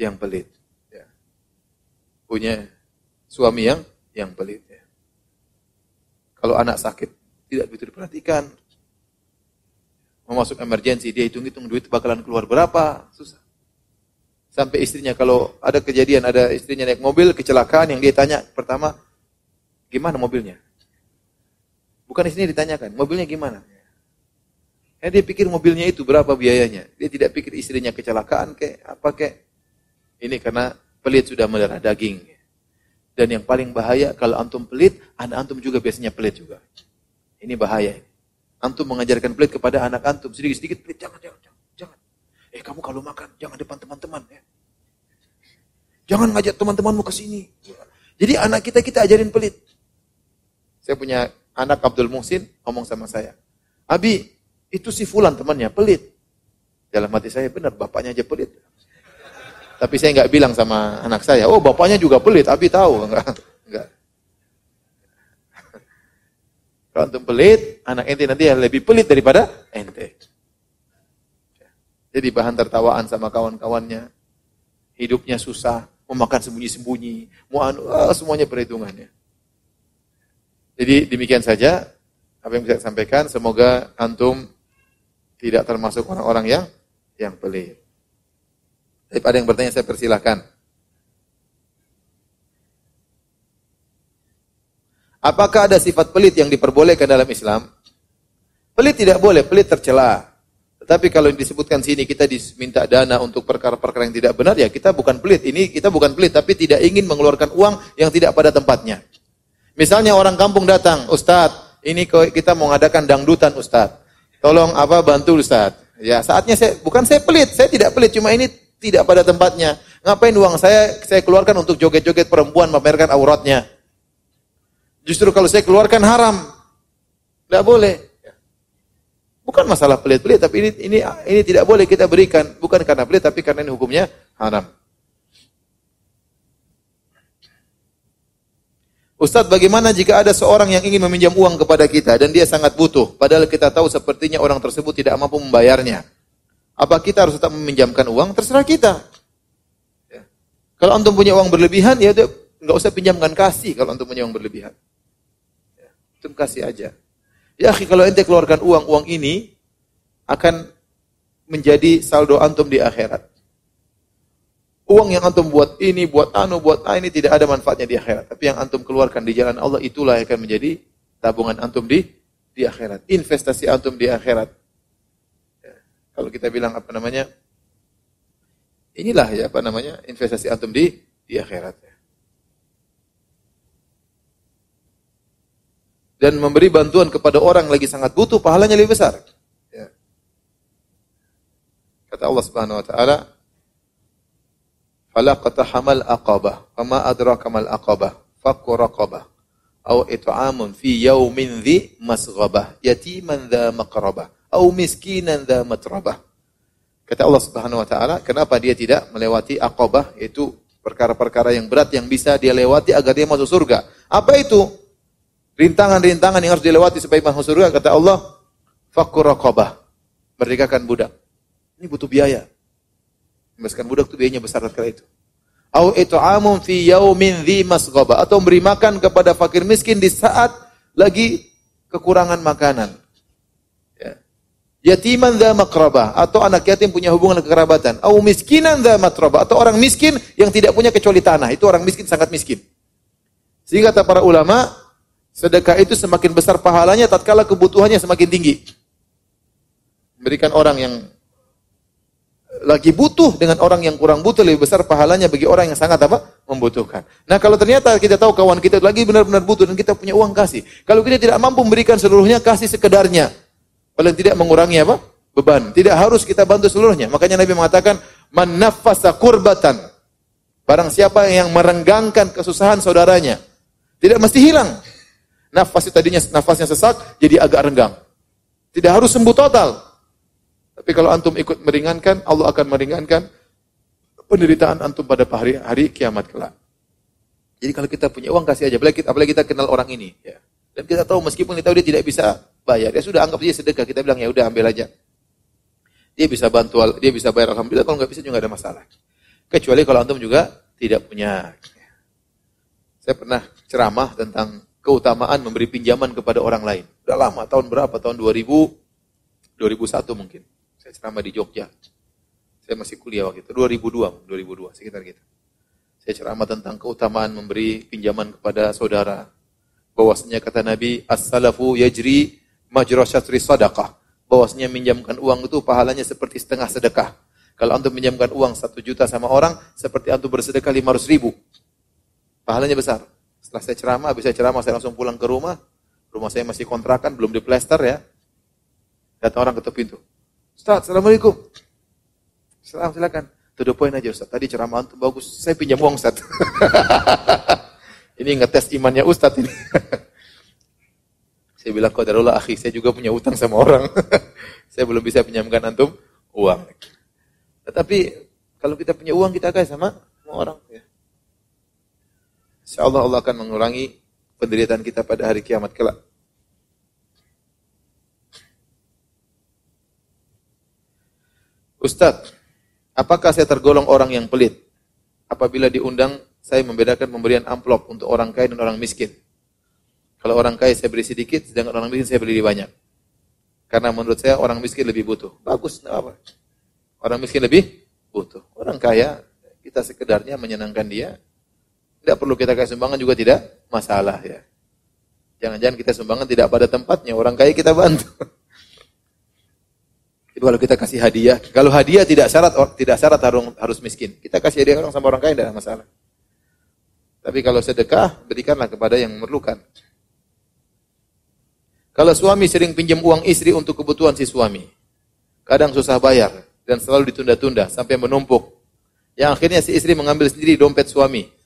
Speaker 1: yang pelit. Ya. Punya suami yang yang pelit. Ya. Kalau anak sakit tidak begitu diperhatikan, mau masuk emergensi dia hitung-hitung duit bakalan keluar berapa, susah. Sampai istrinya kalau ada kejadian ada istrinya naik mobil kecelakaan yang dia tanya pertama gimana mobilnya? Bukan istrinya ditanyakan, mobilnya gimana? Ya, dia pikir mobilnya itu berapa biayanya. Dia tidak pikir istrinya kecelakaan kayak apa kayak. Ini karena pelit sudah mendarah daging. Dan yang paling bahaya kalau antum pelit, anak antum juga biasanya pelit juga. Ini bahaya. Antum mengajarkan pelit kepada anak antum sedikit-sedikit pelit, jangan, jangan, jangan. Eh kamu kalau makan jangan depan teman-teman ya. Jangan ngajak teman-temanmu ke sini. Jadi anak kita kita ajarin pelit. Saya punya anak Abdul Muhsin ngomong sama saya. Abi, itu si fulan temannya, pelit. Dalam hati saya, benar, bapaknya aja pelit. Tapi saya nggak bilang sama anak saya, oh bapaknya juga pelit, Abi tahu. Enggak. enggak. Kalau untuk pelit, anak ente nanti lebih pelit daripada ente. Jadi bahan tertawaan sama kawan-kawannya. Hidupnya susah, mau makan sembunyi-sembunyi, mau anu, ah, semuanya perhitungannya. Jadi demikian saja apa yang bisa saya sampaikan. Semoga antum tidak termasuk orang-orang yang yang pelit. Tapi ada yang bertanya saya persilahkan. Apakah ada sifat pelit yang diperbolehkan dalam Islam? Pelit tidak boleh, pelit tercela. Tetapi kalau disebutkan sini kita diminta dana untuk perkara-perkara yang tidak benar, ya kita bukan pelit. Ini kita bukan pelit, tapi tidak ingin mengeluarkan uang yang tidak pada tempatnya. Misalnya orang kampung datang, Ustadz, ini kita mau ngadakan dangdutan Ustadz. Tolong apa bantu Ustaz. Ya, saatnya saya bukan saya pelit, saya tidak pelit, cuma ini tidak pada tempatnya. Ngapain uang saya saya keluarkan untuk joget-joget perempuan memamerkan auratnya? Justru kalau saya keluarkan haram. Tidak boleh. Bukan masalah pelit-pelit, tapi ini ini ini tidak boleh kita berikan, bukan karena pelit tapi karena ini hukumnya haram. Ustadz, bagaimana jika ada seorang yang ingin meminjam uang kepada kita dan dia sangat butuh, padahal kita tahu sepertinya orang tersebut tidak mampu membayarnya. Apa kita harus tetap meminjamkan uang? Terserah kita. Ya. Kalau antum punya uang berlebihan, ya nggak usah pinjamkan kasih kalau antum punya uang berlebihan. Antum kasih aja. Ya, kalau ente keluarkan uang, uang ini akan menjadi saldo antum di akhirat. Uang yang antum buat ini, buat anu, buat a ini tidak ada manfaatnya di akhirat. Tapi yang antum keluarkan di jalan Allah itulah yang akan menjadi tabungan antum di di akhirat. Investasi antum di akhirat. Ya. Kalau kita bilang apa namanya? Inilah ya apa namanya? Investasi antum di di akhirat. Dan memberi bantuan kepada orang lagi sangat butuh, pahalanya lebih besar. Ya. Kata Allah Subhanahu wa taala, falaqtahamal aqabah fama adraka mal aqabah fakku raqabah aw it'amun fi yaumin dhi masghabah yatiman dha maqrabah aw miskinan dha matrabah kata Allah Subhanahu wa taala kenapa dia tidak melewati aqabah yaitu perkara-perkara yang berat yang bisa dia lewati agar dia masuk surga apa itu rintangan-rintangan yang harus dilewati supaya masuk surga kata Allah fakku raqabah merdekakan budak ini butuh biaya Membebaskan budak itu biayanya besar sekali itu. Au it'amun fi yaumin dhi masghaba atau memberi makan kepada fakir miskin di saat lagi kekurangan makanan. Ya. Yatiman dha makrabah atau anak yatim punya hubungan kekerabatan. Au miskinan dha matrabah atau orang miskin yang tidak punya kecuali tanah. Itu orang miskin sangat miskin. Sehingga kata para ulama, sedekah itu semakin besar pahalanya tatkala kebutuhannya semakin tinggi. Berikan orang yang lagi butuh dengan orang yang kurang butuh lebih besar pahalanya bagi orang yang sangat apa? membutuhkan. Nah kalau ternyata kita tahu kawan kita lagi benar-benar butuh dan kita punya uang kasih. Kalau kita tidak mampu memberikan seluruhnya, kasih sekedarnya. Paling tidak mengurangi apa? Beban. Tidak harus kita bantu seluruhnya. Makanya Nabi mengatakan, Man kurbatan. Barang siapa yang merenggangkan kesusahan saudaranya. Tidak mesti hilang. Nafas tadinya nafasnya sesak, jadi agak renggang. Tidak harus sembuh total. Tapi kalau antum ikut meringankan, Allah akan meringankan penderitaan antum pada hari, hari kiamat kelak. Jadi kalau kita punya uang kasih aja, apalagi kita, apalagi kita kenal orang ini, ya. Dan kita tahu meskipun kita tahu dia tidak bisa bayar, ya sudah anggap dia sedekah. Kita bilang ya udah ambil aja. Dia bisa bantu, dia bisa bayar alhamdulillah. Kalau nggak bisa juga ada masalah. Kecuali kalau antum juga tidak punya. Saya pernah ceramah tentang keutamaan memberi pinjaman kepada orang lain. Udah lama, tahun berapa? Tahun 2000, 2001 mungkin. Saya ceramah di Jogja. Saya masih kuliah waktu itu, 2002, 2002 sekitar gitu. Saya ceramah tentang keutamaan memberi pinjaman kepada saudara. Bahwasanya kata Nabi, as-salafu yajri majra syatri sadaqah. Bahwasanya minjamkan uang itu pahalanya seperti setengah sedekah. Kalau antum minjamkan uang satu juta sama orang, seperti antum bersedekah lima ratus ribu. Pahalanya besar. Setelah saya ceramah, habis saya ceramah, saya langsung pulang ke rumah. Rumah saya masih kontrakan, belum diplester ya. Datang orang ketuk pintu. Ustaz, Assalamualaikum. Salam silakan. To poin aja Ustaz. Tadi ceramah antum bagus. Saya pinjam uang Ustaz. ini ngetes imannya Ustaz ini. saya bilang kau darulah akhi, saya juga punya utang sama orang. saya belum bisa pinjamkan antum uang. Tetapi kalau kita punya uang kita kasih sama, sama orang. Ya. Insya Allah Allah akan mengurangi penderitaan kita pada hari kiamat kelak. Ustadz, Apakah saya tergolong orang yang pelit? Apabila diundang, saya membedakan pemberian amplop untuk orang kaya dan orang miskin. Kalau orang kaya saya beri sedikit, sedangkan orang miskin saya beri banyak. Karena menurut saya orang miskin lebih butuh. Bagus, tidak apa. Orang miskin lebih butuh. Orang kaya, kita sekedarnya menyenangkan dia. Tidak perlu kita kasih sumbangan juga tidak masalah ya. Jangan-jangan kita sumbangan tidak pada tempatnya. Orang kaya kita bantu. Itu kalau kita kasih hadiah, kalau hadiah tidak syarat tidak syarat harus, harus miskin. Kita kasih hadiah orang sama orang kaya tidak masalah. Tapi kalau sedekah, berikanlah kepada yang memerlukan. Kalau suami sering pinjam uang istri untuk kebutuhan si suami, kadang susah bayar dan selalu ditunda-tunda sampai menumpuk. Yang akhirnya si istri mengambil sendiri dompet suami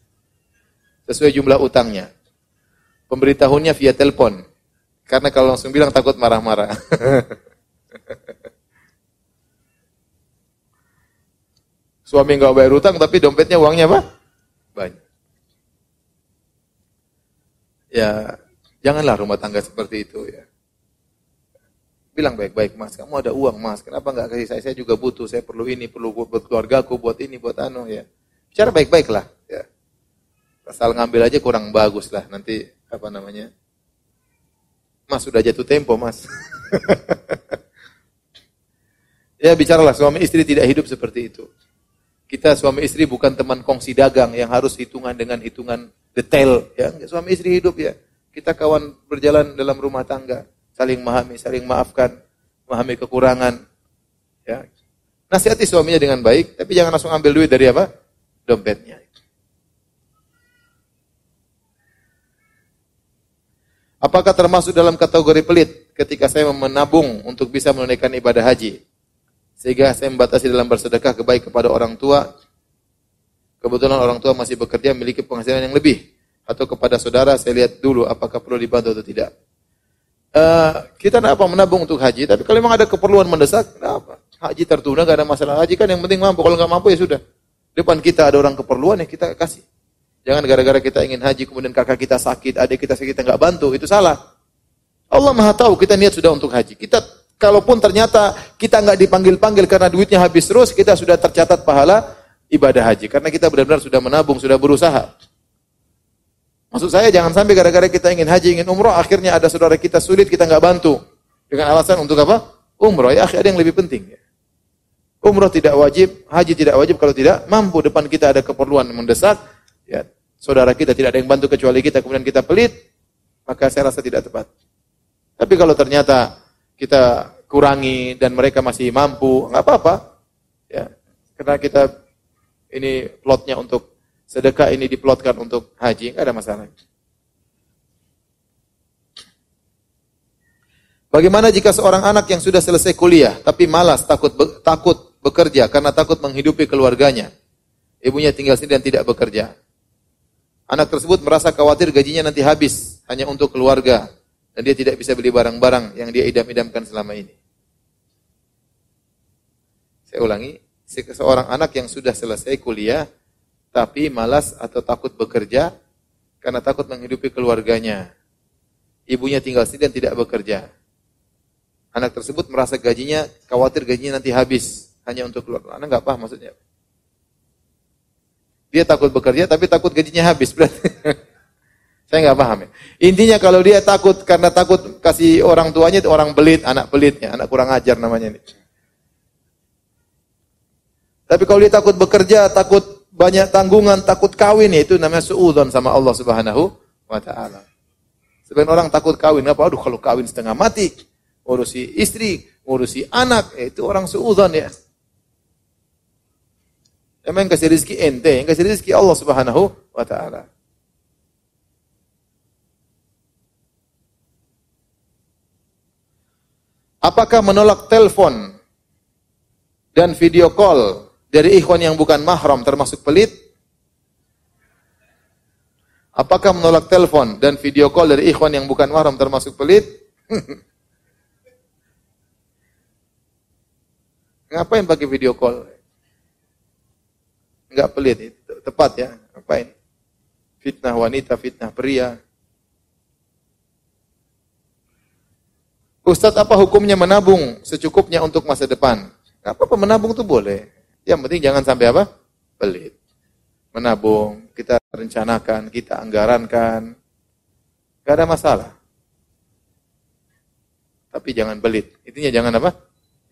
Speaker 1: sesuai jumlah utangnya. Pemberitahunya via telepon. Karena kalau langsung bilang takut marah-marah. Suami nggak bayar utang tapi dompetnya uangnya apa? Banyak. Ya, janganlah rumah tangga seperti itu ya. Bilang baik-baik mas, kamu ada uang mas, kenapa nggak kasih saya? Saya juga butuh, saya perlu ini, perlu buat keluarga aku, buat ini, buat anu ya. Bicara baik-baik lah. Ya. Asal ngambil aja kurang bagus lah, nanti apa namanya? Mas sudah jatuh tempo mas. ya bicaralah suami istri tidak hidup seperti itu. Kita suami istri bukan teman kongsi dagang yang harus hitungan dengan hitungan detail. Ya, suami istri hidup ya. Kita kawan berjalan dalam rumah tangga, saling memahami, saling maafkan, memahami kekurangan. Ya. Nasihati suaminya dengan baik, tapi jangan langsung ambil duit dari apa? Dompetnya. Apakah termasuk dalam kategori pelit ketika saya menabung untuk bisa menunaikan ibadah haji? Sehingga saya membatasi dalam bersedekah kebaik kepada orang tua. Kebetulan orang tua masih bekerja memiliki penghasilan yang lebih. Atau kepada saudara saya lihat dulu apakah perlu dibantu atau tidak. Uh, kita tidak apa menabung untuk haji, tapi kalau memang ada keperluan mendesak, apa? Haji tertunda, gak ada masalah. Haji kan yang penting mampu, kalau nggak mampu ya sudah. Depan kita ada orang keperluan ya kita kasih. Jangan gara-gara kita ingin haji kemudian kakak kita sakit, adik kita sakit kita nggak bantu, itu salah. Allah Maha tahu kita niat sudah untuk haji. Kita Kalaupun ternyata kita nggak dipanggil-panggil karena duitnya habis terus, kita sudah tercatat pahala ibadah haji. Karena kita benar-benar sudah menabung, sudah berusaha. Maksud saya jangan sampai gara-gara kita ingin haji, ingin umroh, akhirnya ada saudara kita sulit, kita nggak bantu. Dengan alasan untuk apa? Umroh. Ya, ada yang lebih penting. Umroh tidak wajib, haji tidak wajib kalau tidak mampu depan kita ada keperluan mendesak. Ya, saudara kita tidak ada yang bantu kecuali kita, kemudian kita pelit, maka saya rasa tidak tepat. Tapi kalau ternyata kita kurangi dan mereka masih mampu, nggak apa-apa. Ya, karena kita ini plotnya untuk sedekah ini diplotkan untuk haji, enggak ada masalah. Bagaimana jika seorang anak yang sudah selesai kuliah tapi malas takut takut bekerja karena takut menghidupi keluarganya? Ibunya tinggal sendiri dan tidak bekerja. Anak tersebut merasa khawatir gajinya nanti habis hanya untuk keluarga dan dia tidak bisa beli barang-barang yang dia idam-idamkan selama ini. Saya ulangi, seorang anak yang sudah selesai kuliah tapi malas atau takut bekerja karena takut menghidupi keluarganya. Ibunya tinggal sendiri dan tidak bekerja. Anak tersebut merasa gajinya, khawatir gajinya nanti habis hanya untuk keluar. Anak nggak paham maksudnya. Dia takut bekerja tapi takut gajinya habis berarti. Saya nggak paham ya. Intinya kalau dia takut karena takut kasih orang tuanya itu orang belit, anak belit ya, anak kurang ajar namanya ini. Tapi kalau dia takut bekerja, takut banyak tanggungan, takut kawin ya, itu namanya suudzon sama Allah Subhanahu wa taala. Sebagian orang takut kawin, apa? Aduh kalau kawin setengah mati, ngurusi istri, ngurusi anak, ya, itu orang suudzon ya. Emang yang kasih rezeki ente, yang kasih rezeki Allah Subhanahu wa taala. Apakah menolak telepon dan video call dari ikhwan yang bukan mahram termasuk pelit? Apakah menolak telepon dan video call dari ikhwan yang bukan mahram termasuk pelit? Ngapain pakai video call? Enggak pelit, itu tepat ya. Ngapain? Fitnah wanita, fitnah pria. Ustadz apa hukumnya menabung secukupnya untuk masa depan? Gak apa-apa menabung itu boleh. Yang penting jangan sampai apa? Pelit. Menabung, kita rencanakan, kita anggarankan. Gak ada masalah. Tapi jangan pelit. Intinya jangan apa?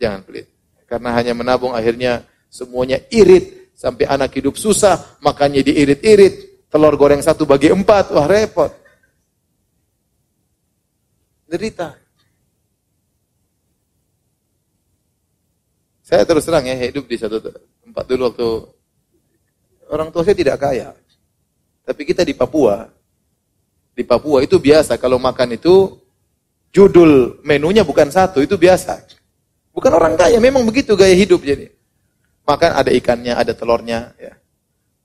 Speaker 1: Jangan pelit. Karena hanya menabung akhirnya semuanya irit. Sampai anak hidup susah, makannya diirit-irit. Telur goreng satu bagi empat, wah repot. Derita. Saya terus terang ya, hidup di satu tempat dulu waktu orang tua saya tidak kaya. Tapi kita di Papua, di Papua itu biasa kalau makan itu judul menunya bukan satu, itu biasa. Bukan orang kaya, memang begitu gaya hidup jadi. Makan ada ikannya, ada telurnya, ya.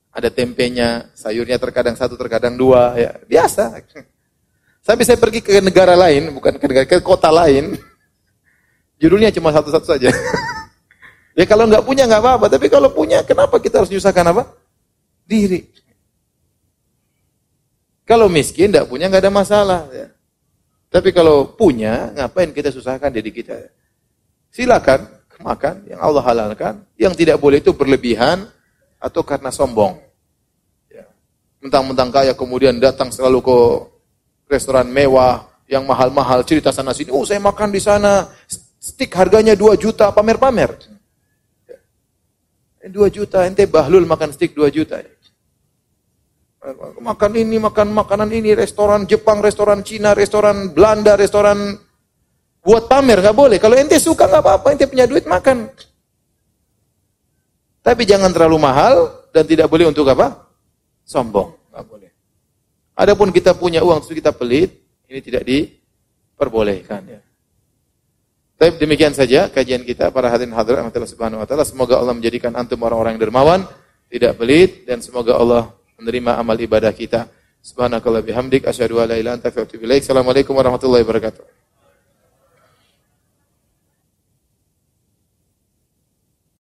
Speaker 1: Ada tempenya, sayurnya terkadang satu, terkadang dua, ya. Biasa. Sampai saya pergi ke negara lain, bukan ke negara, ke kota lain. Judulnya cuma satu-satu saja. ya kalau nggak punya nggak apa-apa, tapi kalau punya, kenapa kita harus menyusahkan apa? Diri. Kalau miskin, nggak punya nggak ada masalah. Ya. Tapi kalau punya, ngapain kita susahkan diri kita? Silakan makan yang Allah halalkan. Yang tidak boleh itu berlebihan atau karena sombong. Ya. Mentang-mentang kaya kemudian datang selalu ke restoran mewah yang mahal-mahal cerita sana sini. Oh saya makan di sana stick harganya 2 juta pamer-pamer. Ya. 2 juta ente bahlul makan stick 2 juta. Makan ini, makan makanan ini, restoran Jepang, restoran Cina, restoran Belanda, restoran Buat pamer nggak boleh. Kalau ente suka nggak apa-apa, ente punya duit makan. Tapi jangan terlalu mahal dan tidak boleh untuk apa? Sombong, nggak boleh. Adapun kita punya uang terus kita pelit, ini tidak diperbolehkan ya. Tapi demikian saja kajian kita para hadirin hadirat Allah Subhanahu wa taala. Semoga Allah menjadikan antum orang-orang yang dermawan, tidak pelit dan semoga Allah menerima amal ibadah kita. Subhanakallah bihamdik asyhadu an la ilaha illa anta Assalamualaikum warahmatullahi wabarakatuh.